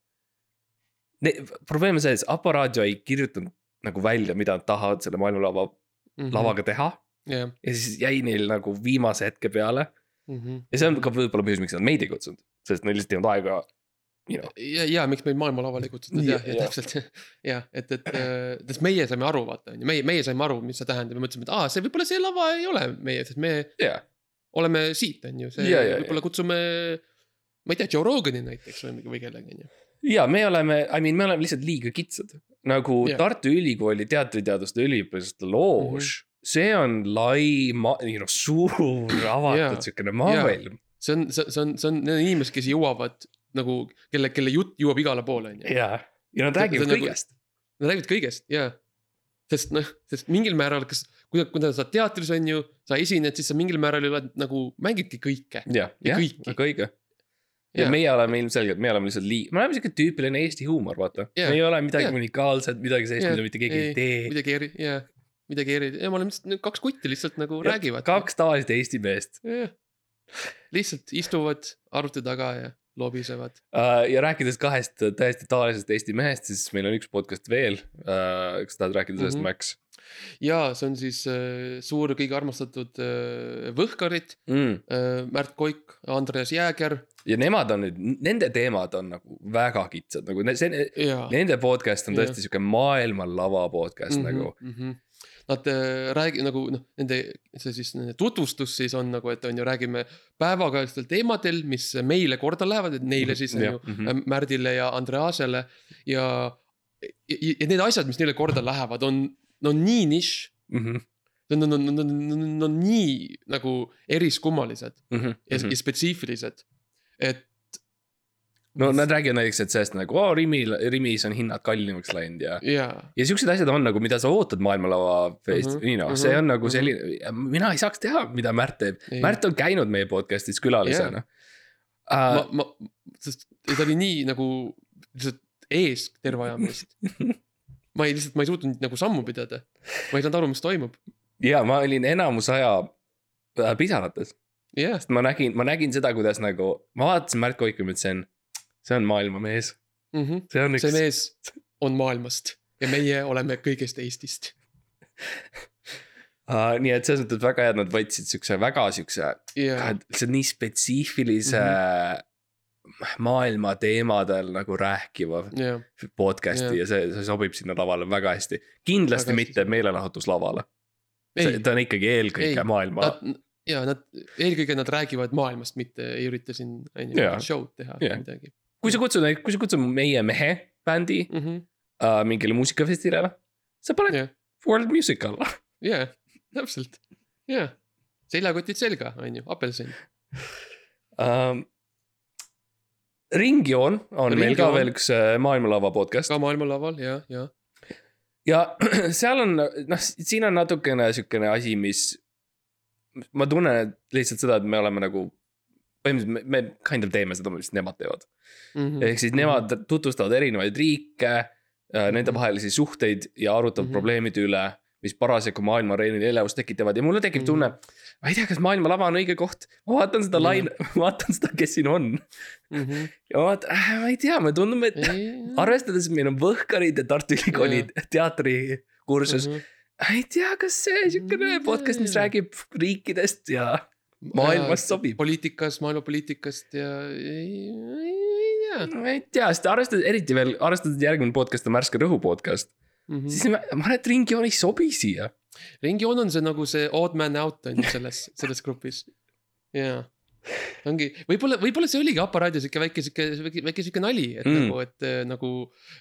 probleem on selles, Aparaadio ei kirjutanud nagu välja, mida nad tahavad selle maailmalava Mhm. lavaga teha jah, ja siis jäi neil nagu viimase hetke peale. ja see on ka võib-olla põhjus, miks nad meid ei kutsunud, sest neil lihtsalt ei olnud aega. You know. ja, ja miks meid maailmalavale ei kutsutud Ja- ja ja. täpselt jah, et, et äh, sest meie saime aru, vaata on ju, meie, meie saime aru, mis see tähendab ja mõtlesime, et aa, see võib-olla see lava ei ole meie, sest me jah, oleme siit, on ju, see võib-olla kutsume. ma ei tea, Joe Rogani näiteks või, või kellegi on ju. ja me oleme, I mean, me oleme lihtsalt liiga kitsad. nagu Jah. Tartu Ülikooli teatriteaduste üliõpilaste loož mm. -hmm. See on lai, you know, suur avatud Jaa. siukene maailm. see on, see, see on, see on need on inimesed, kes jõuavad nagu, kelle, kelle jutt jõuab igale poole, on ju. ja, ja nad räägivad nagu- kõigest. Nad räägivad kõigest ja, sest noh, sest mingil määral, kas, kui, kui sa oled teatris on ju, sa esined, siis sa mingil määral ju oled nagu mängidki kõike. jah, Ja jah, kõiki. väga õige. ja Jaa. meie oleme ilmselgelt, me oleme lihtsalt lii-, me oleme siuke tüüpiline Eesti huumor, vaata Jaa. me ei ole midagi Jaa. unikaalset, midagi sellist, Jaa. mida mitte keegi ei Ei, tee. midagi eri, jaa, midagi eri, ja me oleme lihtsalt kaks kutti lihtsalt nagu räägivad. kaks tavalist Eesti meest lihtsalt istuvad arvuti taga ja lobisevad. uh,. ja rääkides kahest täiesti tavalisest Eesti mehest, siis meil on üks podcast veel uh,. kas tahad rääkida sellest mm. -hmm. Max ja see on siis äh, suur, kõige armastatud äh, Võhkarid mm.? äh,, Märt Koik, Andreas Jääger ja nemad on nüüd, nende teemad on nagu väga kitsad, nagu see, ja. nende podcast on tõesti sihuke maailmalava podcast mm -hmm. nagu. mhm. Nad äh, räägi- nagu noh, nende see siis nende tutvustus siis on nagu, et on ju, räägime päevakajalistel teemadel, mis meile korda lähevad, et neile siis on ju mhm. äh, Märdile ja Andreasele ja. ja, ja need asjad, mis neile korda lähevad, on, no nii nišš. Mm -hmm. Need on, on, on, on, on nii nagu eriskummalised Mm -hmm. ja mm, -hmm. ja spetsiifilised. et no nad räägivad näiteks, et sellest nagu oo, Rimil, Rimis on hinnad kallimaks läinud ja. jaa, ja siuksed asjad on nagu, mida sa ootad maailmalava fest- mm, Mhm, -hmm, you know, mhm, see on nagu mhm. selline, mina ei saaks teha, mida Märt teeb. Ei. Märt on käinud meie podcast'is külalisena ma uh,. ma, sest ta oli nii nagu lihtsalt ees terve aja meist. ma ei lihtsalt, ma ei suutnud nagu sammu pidada. ma ei saanud aru, mis toimub. ja ma olin enamus aja äh, pisarates, jah, sest ma nägin, ma nägin seda, kuidas nagu, ma vaatasin Märt Koiku ja mõtlesin, see on maailmamees, see on üks see. mees on maailmast ja meie oleme kõigest Eestist. Uh, nii et selles mõttes väga hea, et nad võtsid siukse väga siukse, see on nii spetsiifilise mm -hmm. maailma teemadel nagu rääkiva ja, podcast'i Jah. ja see, see sobib sinna lavale väga hästi. kindlasti Väga väga hästi mitte meelelahutuslavale, ta on ikkagi eelkõige Ei, maailma, ja nad, eelkõige nad räägivad maailmast, mitte ei ürita siin, on ju show'd teha Jah. midagi. Kui sa kutsud, kui sa kutsud meie mehe bändi -hmm. uh, mingile muusikafestivalile, sa paned Jah. World Music alla jaa, täpselt, jaa. seljakotid selga, on ju, apelsin. um,. ringjoon on meil ka Ringjoon. veel üks äh, maailmalava podcast ka maailmalaval ja, ja. ja seal on noh, siin on natukene siukene asi, mis. ma tunnen lihtsalt seda, et me oleme nagu, põhimõtteliselt me, me kind of teeme seda, mis nemad teevad. Mhm. ehk siis nemad tutvustavad erinevaid riike, nendevahelisi suhteid ja arutavad mm Mhm. -hmm. probleemide üle, mis parasjagu maailma areenil elevust tekitavad ja mulle tekib Mhm. tunne. ma ei tea, kas maailmalava on õige koht, ma vaatan seda Mhm. laine, ma vaatan seda, kes siin on Mhm. ja ma vaatan äh,, ma ei tea, mulle tundub, et arvestades, et meil on Võhkarid ja Tartu Ülikooli teatrikursus mm, -hmm. ei tea, kas see siukene Mm, podcast, mis räägib riikidest ja maailmast sobib. poliitikast, maailmapoliitikast ja ei, ei, ei tea ma ei tea, sest arvestades eriti veel, arvestades järgmine podcast on Värske Rõhu podcast mm. mm., -hmm. siis ma, ma arvan, et ringjoon ei sobi siia. ringjoon on see nagu see odd man out on ju selles, selles grupis. jaa, ongi, võib-olla, võib-olla see oligi aparaadis ikka väike sihuke, väike sihuke nali, et Mm. nagu, et nagu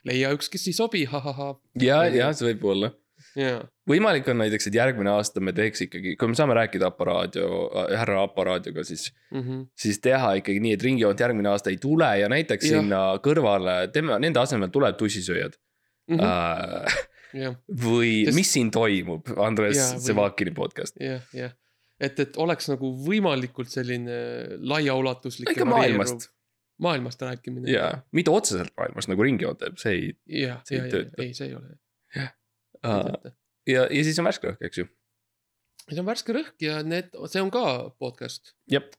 leia üks, kes ei sobi ha,, ha-ha-ha, ja, ja see võib olla. jaa. võimalik on näiteks, et järgmine aasta me teeks ikkagi, kui me saame rääkida aparaadio, härra aparaadioga, siis, Mhm. siis teha ikkagi nii, et ringjoont järgmine aasta ei tule ja näiteks Jah. sinna kõrvale, tema, nende asemel tuleb tussisööjad Mhm. uh,. jah, või Sest- mis siin toimub, Andres Jaa, või- Sevakini podcast. jah, jah. et, et oleks nagu võimalikult selline laiaulatuslik. ikka maailmast. maailmast rääkimine. jaa, mitte otseselt maailmast nagu ringjoon teeb, see ei jah, See ei tööta. ei, see ei ole. uh,. ja, ja siis on värske õhk, eks ju. see on värske rõhk ja need, see on ka podcast. jep.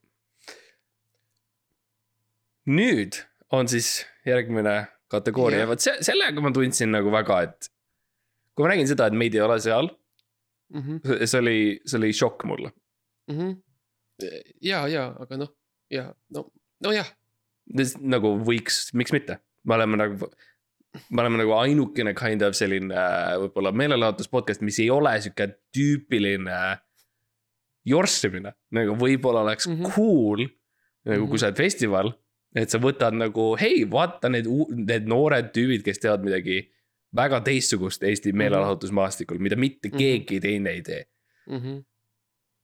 nüüd on siis järgmine kategooria, vot see, sellega ma tundsin nagu väga, et. kui ma nägin seda, et meid ei ole seal, Mhm, see oli, see oli šokk mulle. ja, ja, aga noh, ja no, nojah, nagu võiks, miks mitte, me oleme nagu, me oleme nagu ainukene kind of selline äh, võib-olla meelelahutus podcast, mis ei ole sihuke tüüpiline jorssimine. nagu võib-olla oleks mm Mhm. -hmm. cool, nagu Mhm. kui sa oled festival, et sa võtad nagu, hei, vaata need, need noored tüübid, kes teevad midagi väga teistsugust Eesti meelelahutusmaastikul, mida mitte Mhm. keegi teine ei tee. Mhm.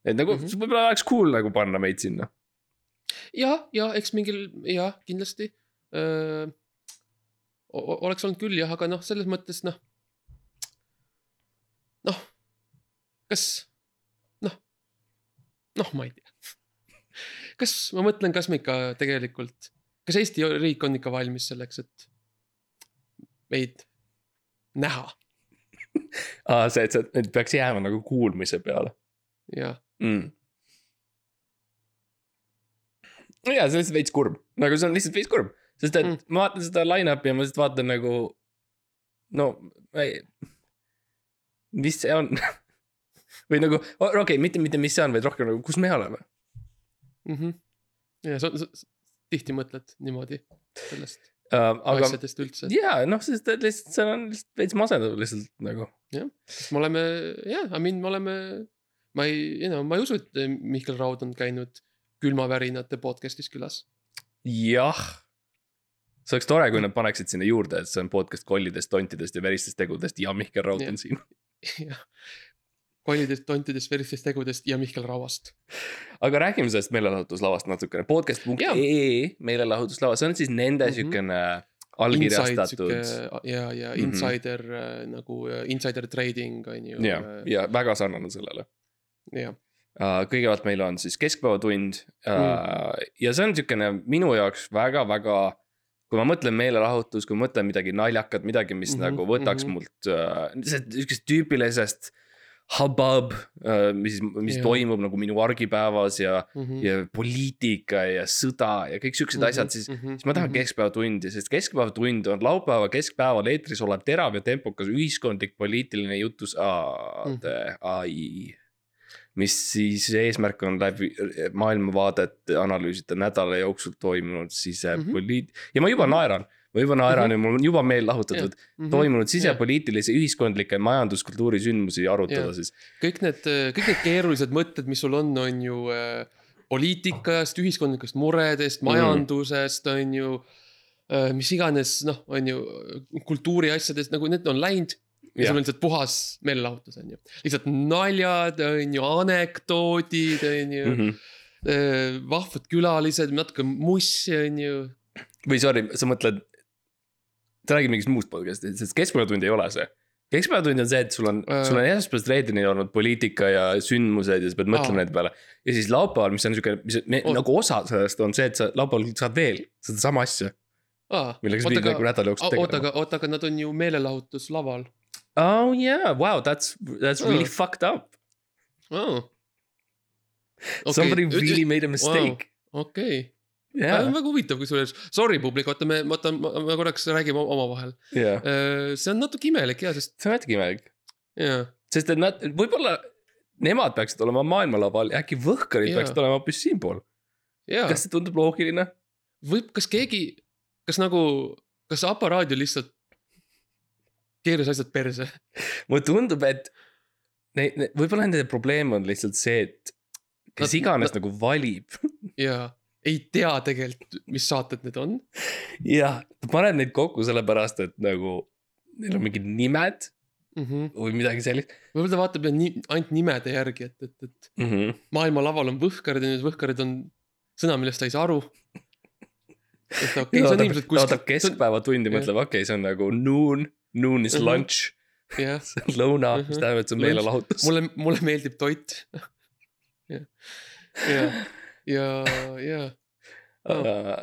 et nagu mm Mhm. -hmm. võib-olla oleks cool nagu panna meid sinna. ja, ja eks mingil, jah, kindlasti. Oleks olnud küll jah, aga noh, selles mõttes noh. noh, kas, noh, noh, ma ei tea. kas ma mõtlen, kas me ikka tegelikult, kas Eesti riik on ikka valmis selleks, et meid näha aa, see, et see, et peaks jääma nagu kuulmise peale ja mm.. ja see on lihtsalt veits kurb, nagu see on lihtsalt veits kurb, sest et Mm. ma vaatan seda line-up'i ja ma lihtsalt vaatan nagu. no, ei, mis see on või nagu, okei okay,, mitte, mitte mis see on, vaid rohkem nagu, kus me oleme. mm. -hmm. ja sa, sa tihti mõtled niimoodi sellest Uh, aga... asjadest üldse, jaa, noh, sest lihtsalt see on lihtsalt veits masendav lihtsalt nagu. sest me oleme jah, I mean, me oleme, ma ei, ei no ma ei usu, et Mihkel Raud on käinud külmavärinate podcast'is külas. jah. See oleks tore, kui nad paneksid sinna juurde, et see on podcast kollidest, tontidest ja veristest tegudest ja Mihkel Raud Jah. on siin. jah, kollidest, tontidest, veristest tegudest ja Mihkel Rauast. aga räägime sellest meelelahutuslavast natukene, podcast.ee meelelahutuslava, see on siis nende Mhm. siukene allkirjastatud. ja, ja Mhm. insider äh, nagu äh, insider trading on ju. ja, ja väga sarnane sellele. ja, kõigepealt meil on siis keskpäevatund mm. ja see on siukene minu jaoks väga-väga. Kui ma mõtlen meelelahutus, kui ma mõtlen midagi naljakat, midagi, mis mm -hmm, nagu võtaks mm -hmm. mult äh, sihukesest tüüpilisest hubbub äh,, mis, mis Jah. toimub nagu minu argipäevas ja mm. -hmm. ja poliitika ja sõda ja kõik siuksed mm -hmm. asjad, siis, siis ma tahan keskpäevatundi, sest keskpäevatund on laupäeva keskpäeval eetris olev terav ja tempokas ühiskondlik poliitiline jutusaade Mhm., ai. Mis siis eesmärk on läbi maailmavaadet analüüsida nädala jooksul toimunud sisepoliit- mm, -hmm. ja ma juba naeran. ma juba naeran ja mul on juba meel lahutatud Mhm. toimunud sisepoliitilisi, ühiskondlikke, majanduskultuuri sündmusi arutada Jah. siis. kõik need, kõik need keerulised mõtted, mis sul on, on ju äh, poliitikast, ühiskondlikest muredest, Mhm. majandusest, on ju. mis iganes, noh, on ju kultuuriasjades nagu need on läinud. Ja sul on lihtsalt puhas meelelahutus, on ju, lihtsalt naljad, on ju, anekdoodid, on ju mm., vahvad külalised, natuke mussi, on ju. või sorry, sa mõtled, sa räägid mingist muust podcast'ist, sest keskpäevatund ei ole see. keskpäevatund on see, et sul on Äh. sul on esmaspäevast reedeni olnud poliitika ja sündmused ja sa pead mõtlema nende peale. ja siis laupäeval, mis on siuke, mis me, Oot. nagu osa sellest on see, et sa laupäeval saad veel sedasama asja, millega sa pidid nagu nädala jooksul oota, tegelema. aga, oota, aga nad on ju meelelahutuslaval Oh yeah, wow, that's, that's really Mm. fucked up oh.. Somebody really made a mistake. okei, jaa, väga huvitav kusjuures, sorry publik, oota, me, oota, me korraks räägime omavahel. jaa, see on natuke imelik ja, sest see on natuke imelik, jaa, sest et nad võib-olla nemad peaksid olema maailmalaval ja äkki võhkarid Jaa. peaksid olema hoopis siinpool. jaa, kas see tundub loogiline? võib, kas keegi, kas nagu, kas aparaadio lihtsalt keeras asjad perse? mulle tundub, et ne-, ne-, võib-olla nende probleem on lihtsalt see, et kes Nad- iganes nad- nagu valib. ja ei tea tegelikult, mis saated need on. jah, ta paneb neid kokku sellepärast, et nagu neil on mingid nimed Mm -hmm. või midagi sellist võib-olla ta vaatab nii, ainult nimede järgi, et, et, et mm. -hmm. maailmalaval on võhkarid ja need võhkarid on sõna, millest ta ei saa aru. okei, see ta on ilmselt, ta vaatab keskpäevatundi, mõtleb, okei okay,, see on nagu noon, noon is Mhm. lunch, jah, see on lõuna, mis Mhm. tähendab, et see on meelelahutus. mulle, mulle meeldib toit. ja, ja, ja, ja Uh,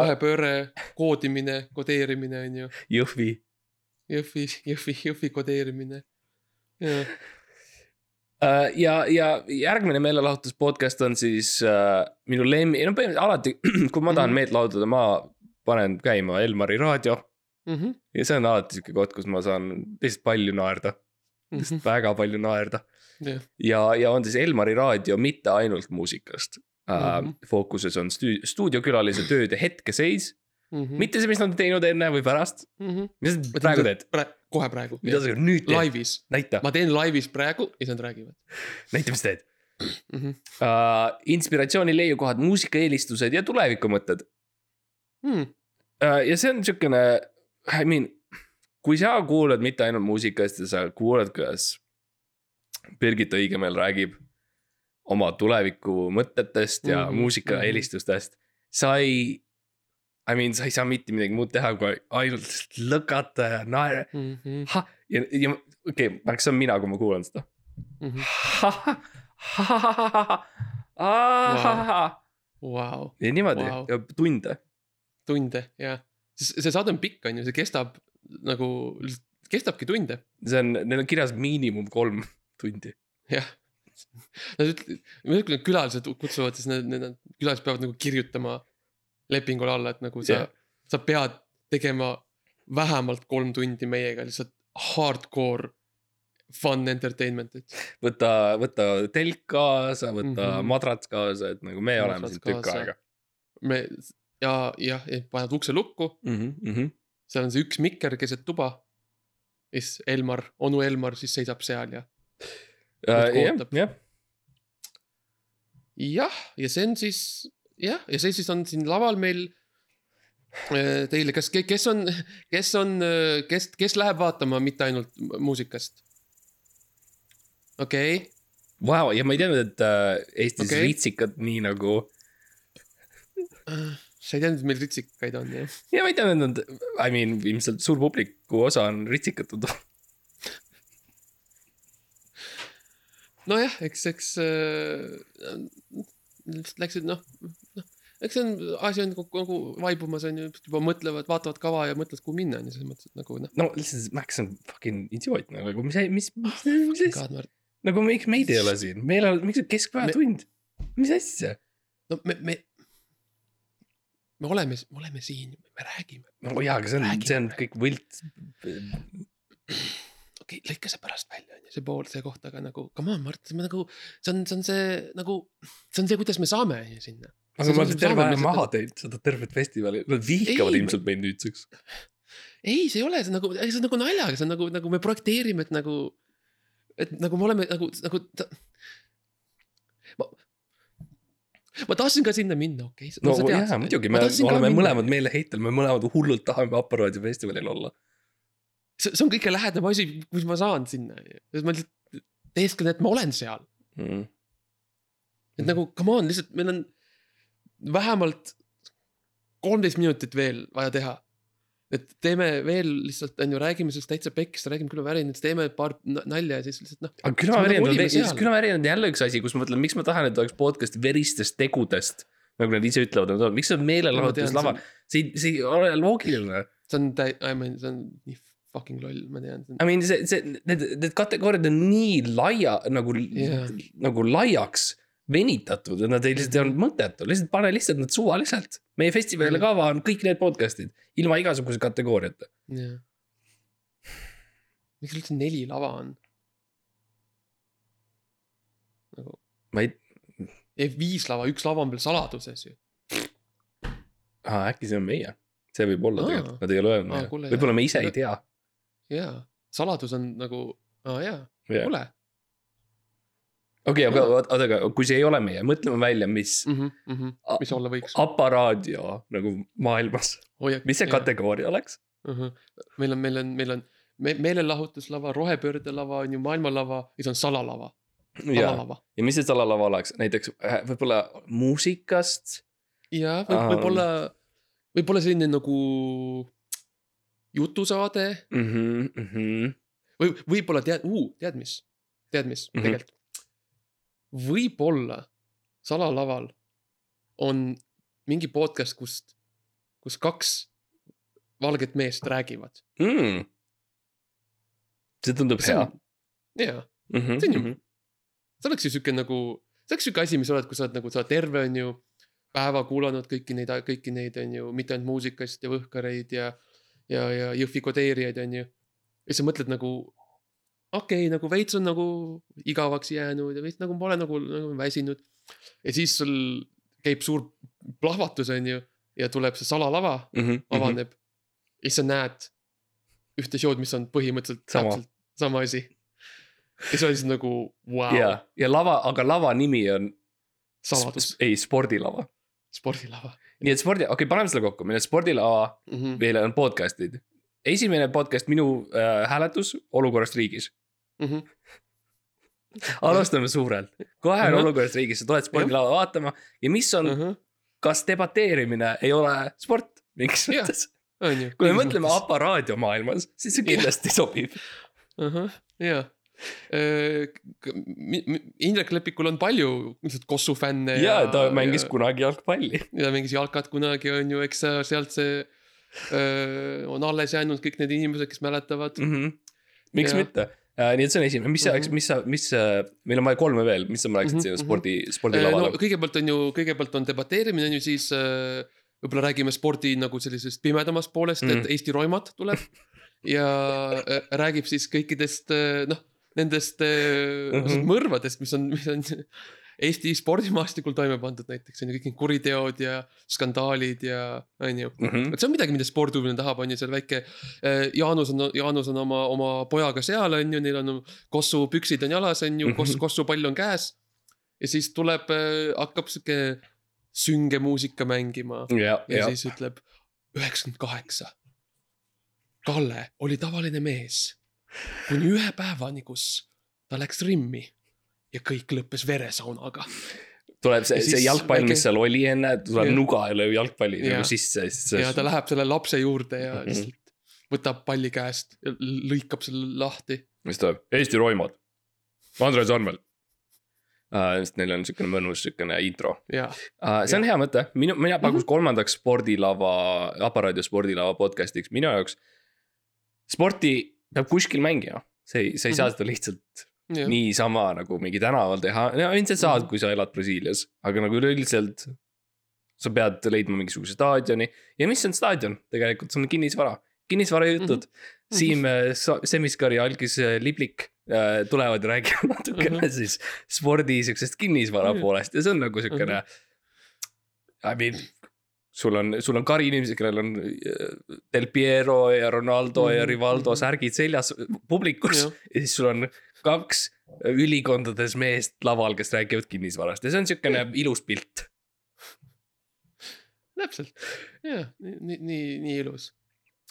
rohepööre, koodimine, kodeerimine on ju, Jõhvi, Jõhvi, Jõhvi, Jõhvi kodeerimine. jah, Uh, ja, ja järgmine meelelahutus podcast on siis uh, minu lemmi, no põhimõtteliselt alati, kui ma tahan Mhm. meelt lahutada, ma panen käima Elmari raadio Mhm, ja see on alati sihuke koht, kus ma saan lihtsalt palju naerda, lihtsalt väga palju naerda. jah, ja, ja on siis Elmari raadio mitte ainult muusikast uh, Mhm.. fookuses on stu-, stuudiokülalise tööde hetkeseis, mhm, mitte see, mis nad on teinud enne või pärast, mis sa praegu teed, kohe praegu, mida sa nüüd teed, laivis, näita, ma teen laivis praegu ja siis nad räägivad näita, mis teed mm. -hmm. uh,. inspiratsiooni leiukohad, muusikaeelistused ja tulevikumõtted Mm, uh,. ja see on siukene, I mean, kui sa kuulad mitte ainult muusikast ja sa kuulad, kuidas Birgit Õigemeel räägib oma tuleviku mõtetest ja mm -hmm. muusikaeelistustest, sa ei. I mean, sa ei saa mitte midagi muud teha, kui ainult lõkata ja naera mm -hmm, ha,. ja, ja okei okay,, see on mina, kui ma kuulan seda. mm -hmm. Vau, ja niimoodi ja tunde. tunde ja, see saade on pikk, on ju, see kestab nagu, kestabki tunde, see on, neil on kirjas miinimum kolm tundi. jah. Nad ütlevad, kui need külalised kutsuvad, siis need, need külalised peavad nagu kirjutama lepingule alla, et nagu sa yeah., sa pead tegema vähemalt kolm tundi meiega lihtsalt hardcore fun entertainment'it. võta, võta telk kaasa, võta mm. -hmm. madrats kaasa, et nagu me Madrats oleme siin tükk aega me ja, jah, paned ukse lukku, mm. -hmm. seal on see üks mikker keset tuba. siis Elmar, onu Elmar siis seisab seal ja jah, ootab. jah, jah, ja see on siis jah, ja see siis on siin laval meil äh, teile, kas, kes on, kes on, kes, kes läheb vaatama mitte ainult muusikast? okei okay., Vau, ja ma ei teadnud, et äh, Eestis okay. Ritsikad nii nagu. Sa ei teadnud, et meil ritsikaid on jah? ja ma ei teadnud, et nad, I mean, ilmselt suur publiku osa on ritsikatud. nojah, eks, eks äh, läksid noh, noh, eks see on, asi on nagu, nagu vaibumas on ju, juba mõtlevad, vaatavad kava ja mõtlevad, kuhu minna on ju selles mõttes, et nagu noh. no lihtsalt Max on fucking idioot nagu, mis, mis, mis, mis asja, nagu miks meid ei ole siin, meil on, miks on keskpäevatund, mis asja? no me, me, me oleme, me oleme siin, me räägime. no jaa, aga see on, see on kõik võlts. okei okay,, lõika see pärast välja, on ju, see pool, see koht, aga nagu come on, Mart, me nagu, see on, see on see nagu, see on see, kuidas me saame sinna. aga oleme see- terve aja maha teinud seda tervet festivali, nad vihkavad Ei, ilmselt meid nüüdseks. ei, see ei ole, see on nagu, see on nagu naljaga, see on nagu, nagu me projekteerime, et nagu, et nagu me oleme nagu, nagu ta.... ma, ma tahtsin ka sinna minna, okei. Okay. no, no jaa, muidugi, me oleme mõlemad meeleheitel, me mõlemad hullult tahame Aparaadi festivalil olla. see, see on kõige lähedam asi, kus ma saan sinna, ma lihtsalt teeskan, et ma olen seal. Mm.. et nagu come on, lihtsalt meil on vähemalt kolmteist minutit veel vaja teha et teeme veel lihtsalt on ju, räägime sellest täitsa pekkist, räägime külmavärinast, teeme paar nalja ja siis lihtsalt noh. aga külmavärin on veel, külmavärin on jälle üks asi, kus ma mõtlen, miks ma tahan, et oleks podcast veristest tegudest. nagu nad ise ütlevad, miks see on meelelahutuslava, see see ei ole loogiline. see on täi-, I mean, see on nii fucking loll, ma tean. I mean see, see, need, need kategooriad on nii laia nagu yeah., nagu laiaks venitatud ja nad ei lihtsalt ei olnud mõttetu, lihtsalt pane lihtsalt nad suvaliselt. meie festivalile kava on kõik need podcast'id ilma igasuguse kategooriata. jah. miks üldse neli lava on? nagu. ma ei. ei viis lava, üks lava on veel saladuses ju. aa, äkki see on meie, see võib olla tegelikult, nad ei ole öelnud meile, võib-olla me ise ei tea. jaa, saladus on nagu, aa jaa, kuule okei okay,, aga oota, aga kui see ei ole meie, mõtleme välja, mis mm. -hmm, mm -hmm. mis olla võiks. aparaadio nagu maailmas oh,, mis see jah. kategooria oleks uh? -huh. meil on, meil on, meil on me, meelelahutuslava, rohepöördelava on ju maailmalava ja siis on salalava. salalava. ja mis see salalava oleks, näiteks äh, võib-olla muusikast? ja võib, võib-olla, võib-olla selline nagu jutusaade mm. -hmm, mm -hmm. või võib-olla tead uh,, tead mis, tead mis mm -hmm. tegelikult võib-olla salalaval on mingi podcast, kust, kus kaks valget meest räägivad mm.. see tundub see hea. jaa -hmm, see on ju -hmm. see oleks ju sihuke nagu, see oleks sihuke asi, mis oled, kui sa oled nagu, sa oled terve, on ju. päeva kuulanud kõiki neid, kõiki neid, on ju, mitte ainult muusikast ja Võhkareid ja, ja, ja Jõhvi kodeerijaid, on ju. ja sa mõtled nagu okei okay,, nagu veits on nagu igavaks jäänud ja veits nagu pole nagu, nagu väsinud. ja siis sul käib suur plahvatus, on ju, ja tuleb see salalava mm, -hmm, avaneb mm. -hmm. ja siis sa näed ühte show'd, mis on põhimõtteliselt sama. täpselt sama asi. ja see on siis nagu wow.. ja, ja lava, aga lava nimi on. saladus. ei, spordilava. spordilava. nii et spordi, okei okay,, paneme selle kokku, meil on spordilava mm, -hmm. meil on podcast'id. esimene podcast, minu äh, hääletus olukorrast riigis mm. -hmm. alustame suurelt, kohe on uh -huh. olukorras riigis, sa tuled spordilava vaatama ja mis on uh, -huh. kas debateerimine ei ole sport mingis mõttes. kui me mõtleme aparaadio maailmas, siis see kindlasti ja. sobib uh. -huh. ja Indrek Lepikul on palju lihtsalt Kossu fänne. ja, ta mängis ja, kunagi jalgpalli. ja mängis jalkat kunagi on ju, eks sealt see öö, on alles jäänud kõik need inimesed, kes mäletavad mm. -hmm. miks ja. mitte, nii et see on esimene, mis sa mm, -hmm. mis sa, mis meil on vaja kolme veel, mis sa rääkisid mm -hmm. siin spordi, spordilavale no,? kõigepealt on ju, kõigepealt on debateerimine on ju siis äh, võib-olla räägime spordi nagu sellisest pimedamast poolest mm, -hmm. et Eesti roimat tuleb ja äh, räägib siis kõikidest äh, noh, nendest äh, mm -hmm. mõrvadest, mis on, mis on Eesti spordimaastikul toime pandud näiteks on ju kõik need kuriteod ja skandaalid ja on ju mm. -hmm. et see on midagi, mida spordihuviline tahab, on ju seal väike. Äh, Jaanus on, Jaanus on oma, oma pojaga seal on ju, neil on kossu püksid on jalas, on ju -hmm. kossu, kossupall on käes. ja siis tuleb, äh, hakkab sihuke sünge muusika mängima ja, ja, ja siis ütleb üheksakümmend kaheksa. Kalle oli tavaline mees kuni ühe päevani, kus ta läks Rimmi ja kõik lõppes veresaunaga tuleb see, see jalgpall väike..., mis seal oli enne, tuleb ja. nuga ja lööb jalgpalli nagu sisse. ja ta läheb selle lapse juurde ja mm -hmm. lihtsalt võtab palli käest ja lõikab selle lahti. mis tuleb, Eesti roimad, Andres Anvelt uh,. sest neil on siukene mõnus siukene intro. Uh, see on ja. hea mõte, minu, mina pakuks mm -hmm. kolmandaks spordilava, Aparaadio spordilava podcast'iks minu jaoks. sporti peab kuskil mängima, see ei, sa ei mm -hmm. saa mhm. seda lihtsalt niisama nagu mingi tänaval teha, no ilmselt saad, mhm. kui sa elad Brasiilias, aga nagu üleüldiselt. sa pead leidma mingisuguse staadioni ja mis on staadion, tegelikult see on kinnisvara, kinnisvarajutud mm. -hmm. Siim äh, Semiskar ja Algis äh, Liblik äh, tulevad ja räägivad natukene mm -hmm. siis spordi siuksest kinnisvara mm -hmm. poolest ja see on nagu siukene mm. -hmm. I mean, sul on, sul on kari inimesi, kellel on Del Piero ja Ronaldo mm -hmm. ja Rivaldo mhm. särgid seljas publikus ja. ja siis sul on kaks ülikondades meest laval, kes räägivad kinnisvarast ja see on siukene ilus pilt. täpselt, jah, nii, nii, nii, ilus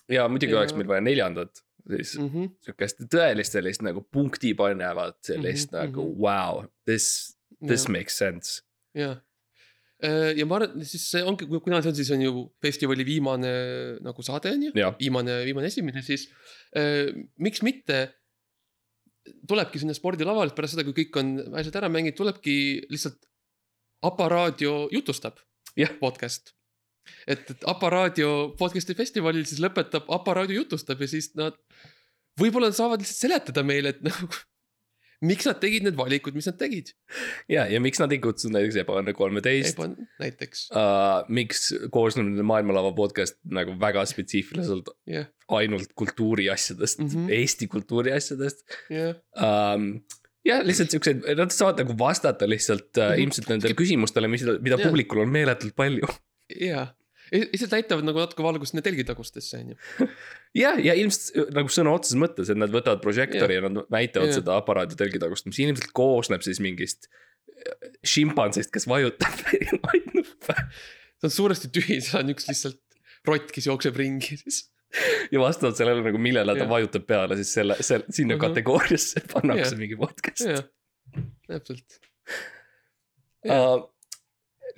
ja muidugi Ja- oleks meil vaja neljandat, siis mm. -hmm. sihukest tõelist sellist nagu punkti panevat sellist Mhm, nagu mhm. wow, this, this ja, makes sense. ja. ja ma arvan, siis see ongi, kuna see on siis on ju festivali viimane nagu saade on ju, jah, viimane, viimane esimene, siis äh, miks mitte tulebki sinna spordilavale pärast seda, kui kõik on asjad ära mänginud, tulebki lihtsalt Aparaadio jutustab Jah. podcast. et, et Aparaadio podcast'i festivalil siis lõpetab Aparaadio jutustab ja siis nad võib-olla saavad lihtsalt seletada meile, et nagu miks nad tegid need valikud, mis nad tegid. ja, ja miks nad ei kutsunud näiteks Ebaõnne kolmeteist. näiteks, Uh, miks koosneb nende maailmalava podcast nagu väga spetsiifiliselt jah, ainult kultuuri asjadest mm. -hmm. Eesti kultuuri asjadest jah, um,. jah, lihtsalt siuksed, nad saavad nagu vastata lihtsalt uh, Mhm. ilmselt nendele küsimustele, mis, mida Jah. publikul on meeletult palju. jah. Lihtsalt näitavad nagu natuke valgust nende telgitagustesse on ju. jah, ja ilmselt nagu sõna otseses mõttes, et nad võtavad prožektori ja nad näitavad Jah. seda aparaadi telgitagust, mis ilmselt koosneb siis mingist äh, šimpansist, kes vajutab see on suuresti tühi, seal on üks lihtsalt rott, kes jookseb ringi siis. ja vastavalt sellele nagu millele ta Jah. vajutab peale, siis selle, selle, sinna Mhm. kategooriasse pannakse mingi podcast. täpselt. Uh,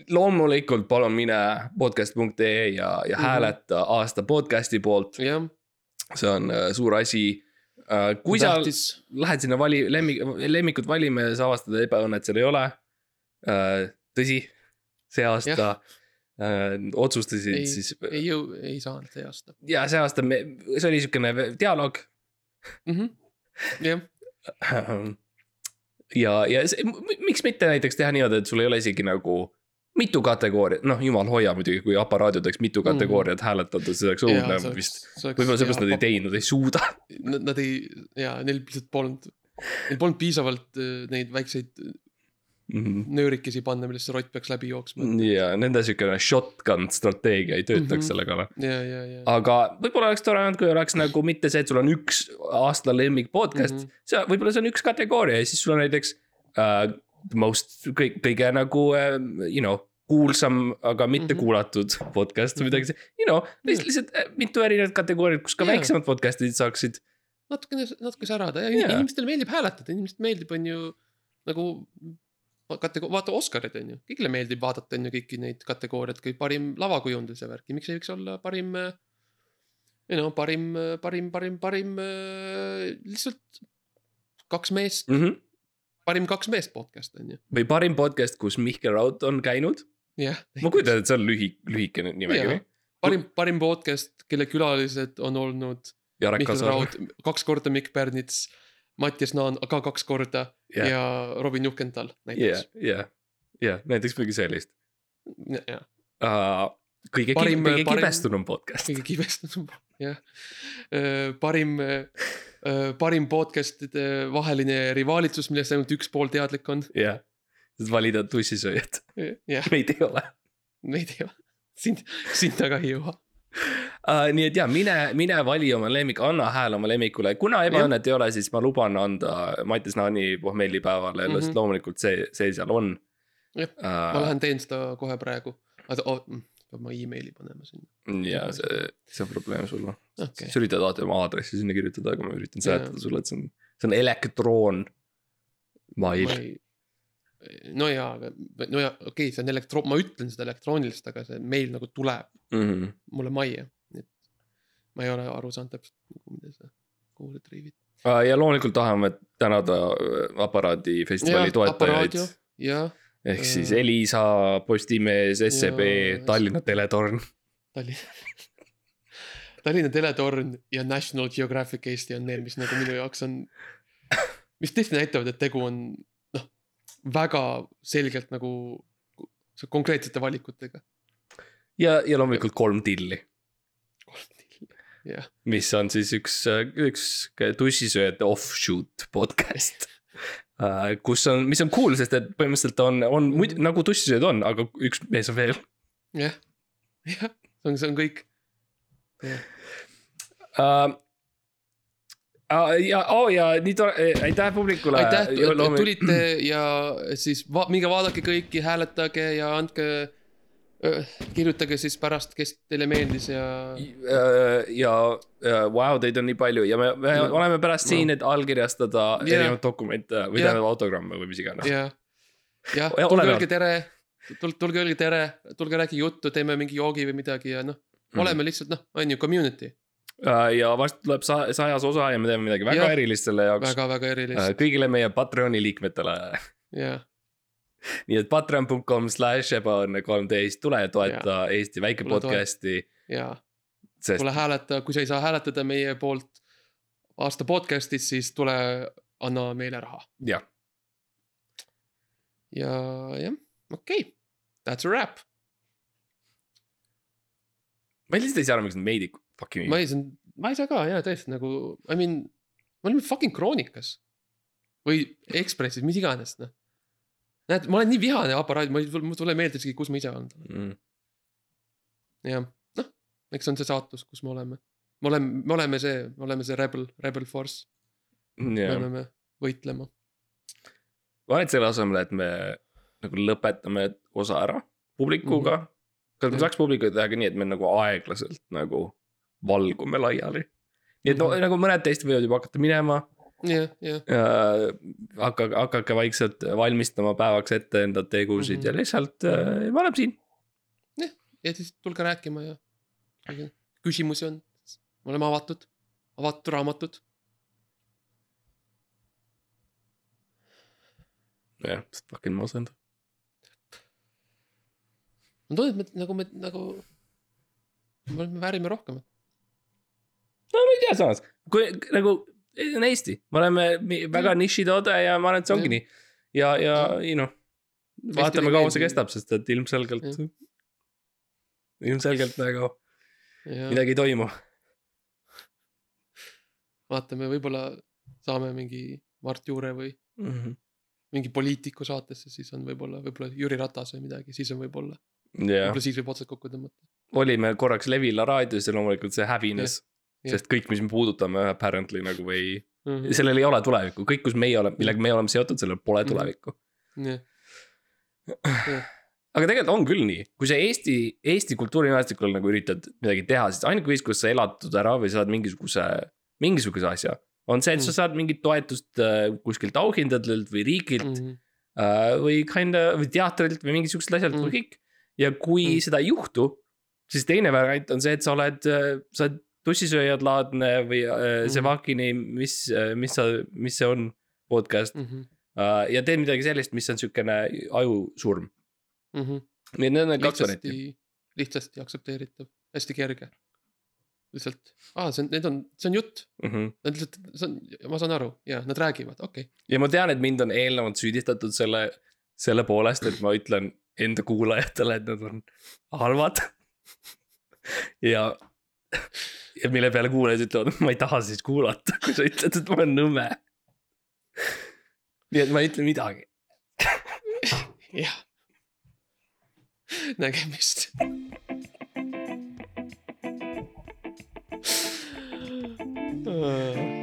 loomulikult palun mine podcast.ee ja, ja Mhm. hääleta aasta podcast'i poolt, jah, see on uh, suur asi uh,. kui sa tähtis, lähed sinna vali, lemmik, lemmikut valima ja sa avastad et seal ei ole uh,. tõsi, see aasta uh, otsustasid ei siis, ei jõu, ei saanud see aasta ja see aasta me, see oli siukene dialoog mm. -hmm. jah, ja, ja see, miks mitte näiteks teha niimoodi, et sul ei ole isegi nagu mitu kategooriat, noh, jumal hoia muidugi, kui aparaadil oleks mitu kategooriat hääletada, see oleks õudne vist. võib-olla seepärast nad ei. teinud, ei suuda. Nad ei, jaa, neil lihtsalt polnud, neil polnud piisavalt äh, neid väikseid Mhm. nöörikesi panna, millest see rott peaks läbi jooksma. ja nende siukene shotgun strateegia ei töötaks mm. -hmm. selle kallal. aga võib-olla oleks tore olnud, kui oleks nagu mitte see, et sul on üks aasta lemmik podcast mm. -hmm. see võib-olla see on üks kategooria ja siis sul on näiteks uh,. Most kõik, kõige nagu uh, you know kuulsam, aga mitte mm Mhm. -hmm. kuulatud podcast või midagi, you know, lihtsalt äh, mitu erinevat kategooriat, kus ka Jaa. väiksemad podcast'id saaksid. natukene, natuke särada ja Jaa. inimestele meeldib hääletada, inimestele meeldib, on ju nagu katego-, vaata Oscarid on ju, kõigile meeldib vaadata on ju kõiki neid kategooriaid, kui parim lavakujundus ja värki, miks ei võiks olla parim. ei no parim, parim, parim, parim äh, lihtsalt kaks meest, Mm -hmm. Parim kaks meest podcast on ju, või parim podcast, kus Mihkel Raud on käinud. ma kujutan et see on lühi, lühikene nimekiri parim, parim podcast, kelle külalised on olnud Mihkel. Raud, kaks korda Mikk Pärnits, Mattias Naan ka kaks korda Jah. ja Robin Juhkental näiteks,. jah, jah, näiteks midagi sellist jah, uh,. kõige Parim- parim,, kõige parim- kibestunum podcast. kõige kibestunum, jah. parim, parim podcast'ide vaheline rivaalitsus, millest ainult üks pool teadlik on. jah, valida tussisööjat, jah, meid ei ole neid ei ole, sind, sinna ka ei jõua. uh,. nii et ja mine, mine vali oma lemmik, anna hääl oma lemmikule, kuna ebaõnnet ei ole, siis ma luban anda Mattias Naani pohmellipäevale mm, -hmm. Loomulikult see, see seal on Jah, uh, ma lähen teen seda kohe praegu. oota, peab ma emaili panema sinna, ja see, see on probleem sul noh okei sa üritad alati oma aadressi sinna kirjutada, aga ma üritan seletada sulle, et see on, see on elektroon. mail ma, ei, no jaa, aga no jaa, okei okay,, see on elektro-, ma ütlen seda elektrooniliselt, aga see meil nagu tuleb mm. -hmm. mulle majja, nii et ma ei ole aru saanud täpselt nagu mida sa, kuhu sa triivid. ja loomulikult tahame tänada äh, Aparaadi festivali toetajaid. jah, ehk siis Äh, Elisa, Postimees, SEB Tallinna Teletorn. Tallinna, Tallinna Teletorn ja National Geographic Eesti on need, mis nagu minu jaoks on, mis tõesti näitavad, et tegu on noh, väga selgelt nagu konkreetsete valikutega. ja, ja loomulikult kolm tilli, jah, mis on siis üks, üks tussisööjate offshoot podcast. kus on, mis on cool, sest et põhimõtteliselt on, on muidu nagu tussisööjad on, aga üks mees on veel jah, jah, see on, see on kõik. uh,. ja oh,, ja nii tore, aitäh publikule. aitäh, et tulite ja siis va minge vaadake kõiki, hääletage ja andke kirjutage siis pärast, kes teile meeldis ja. ja, ja vau, teid on nii palju ja me, me No. oleme pärast siin, et allkirjastada Jah. erinevaid dokumente või Jah. tähendab autogramme või mis iganes. ja, jah, Ja tulge öelge tere, tulge, öelge tere, tulge rääkige juttu, teeme mingi joogi või midagi ja noh, Mhm. oleme lihtsalt noh, on ju community, ja varsti tuleb sa- sajas osa ja me teeme midagi väga Jah. erilist selle jaoks. väga-väga erilist kõigile meie Patreoni liikmetele. ja, nii et patreon.com slash ebaõnne kolmteist, tule ja toeta Eesti väike Tule podcast'i, ja sest tule hääleta, kui sa ei saa hääletada meie poolt aasta podcast'is, siis tule anna meile raha jah, ja jah, okei okay., that's a wrap. ma lihtsalt ei saa aru, miks meid ei fucking ma ei saa, ma ei saa ka ja tõesti nagu, I mean, me oleme fucking kroonikas. või Ekspressis, mis iganes noh. näed, ma olen nii vihane aparaat, ma ei, mul tuleb meelde isegi, kus ma ise olen. mm.. jah, noh, eks see on see saatus, kus me oleme. me oleme, me oleme see, me oleme see rebel, rebel force, me jah, peame võitlema. ma arvan, et selle asemel, et me nagu lõpetame osa ära publikuga mm. -hmm. kas me saaks publikuga teha ka nii, et me nagu aeglaselt nagu valgume laiali. nii et no Mhm. nagu mõned teist võivad juba hakata minema jah, jah, äh,. hakake, hakake vaikselt valmistama päevaks ette enda tegusid mm Mhm. -hmm. ja lihtsalt äh, me oleme siin. ja siis tulge rääkima ja küsimusi on, me oleme avatud, avatud raamatud. jah, fucking masendav. ma tunnen, et me nagu me nagu, me väärime rohkem. no ma ei tea samas, kui nagu see on Eesti, me oleme väga nišitoode ja ma arvan, et see ongi Jah. nii. ja, ja ei noh, vaatame, kaua see kestab, sest et ilmselgelt, ilmselgelt nagu ja midagi ei toimu. vaatame, võib-olla saame mingi Mart Juure või mingi poliitiku saatesse, siis on võib-olla, võib-olla Jüri Ratas või midagi, siis on võib-olla, jah, võib-olla siis võib otsad kokku tõmmata. olime korraks Levila raadios ja loomulikult see hävines. Sest kõik, mis me puudutame apparently nagu ei, jah, sellel ei ole tulevikku, kõik, kus meie oleme, millega me oleme seotud, sellel pole Mhm. tulevikku. jah, aga tegelikult on küll nii, kui sa Eesti, Eesti kultuurimaastikul nagu üritad midagi teha, siis ainuke viis, kus sa elatud ära või saad mingisuguse, mingisuguse asja. on see, et sa Mm. saad mingit toetust äh, kuskilt auhindadelt või riigilt mm. Mhm. äh, või kinda või teatrilt või mingisugused asjad Mm. või kõik. ja kui Mm. seda ei juhtu, siis teine variant on see, et sa oled, sa oled tussisööjad laadne või äh, see Mm. Vakini, mis, mis sa, mis see on, podcast Mhm. äh, ja teed midagi sellist, mis on siukene ajusurm. nii et need on need kaks varianti. lihtsasti, aktsepteeritav, hästi kerge. lihtsalt, aa, see on, need on, see on jutt, Mhm. nad lihtsalt, see on, ma saan aru ja nad räägivad, okei okay.. ja ma tean, et mind on eelnevalt süüdistatud selle, selle poolest, et ma ütlen enda kuulajatele, et nad on halvad. ja, ja mille peale kuulajad ütlevad, ma ei taha siis kuulata, kui sa ütled, et ma olen nõme. nii et ma ei ütle midagi. jah. nägemist. Epa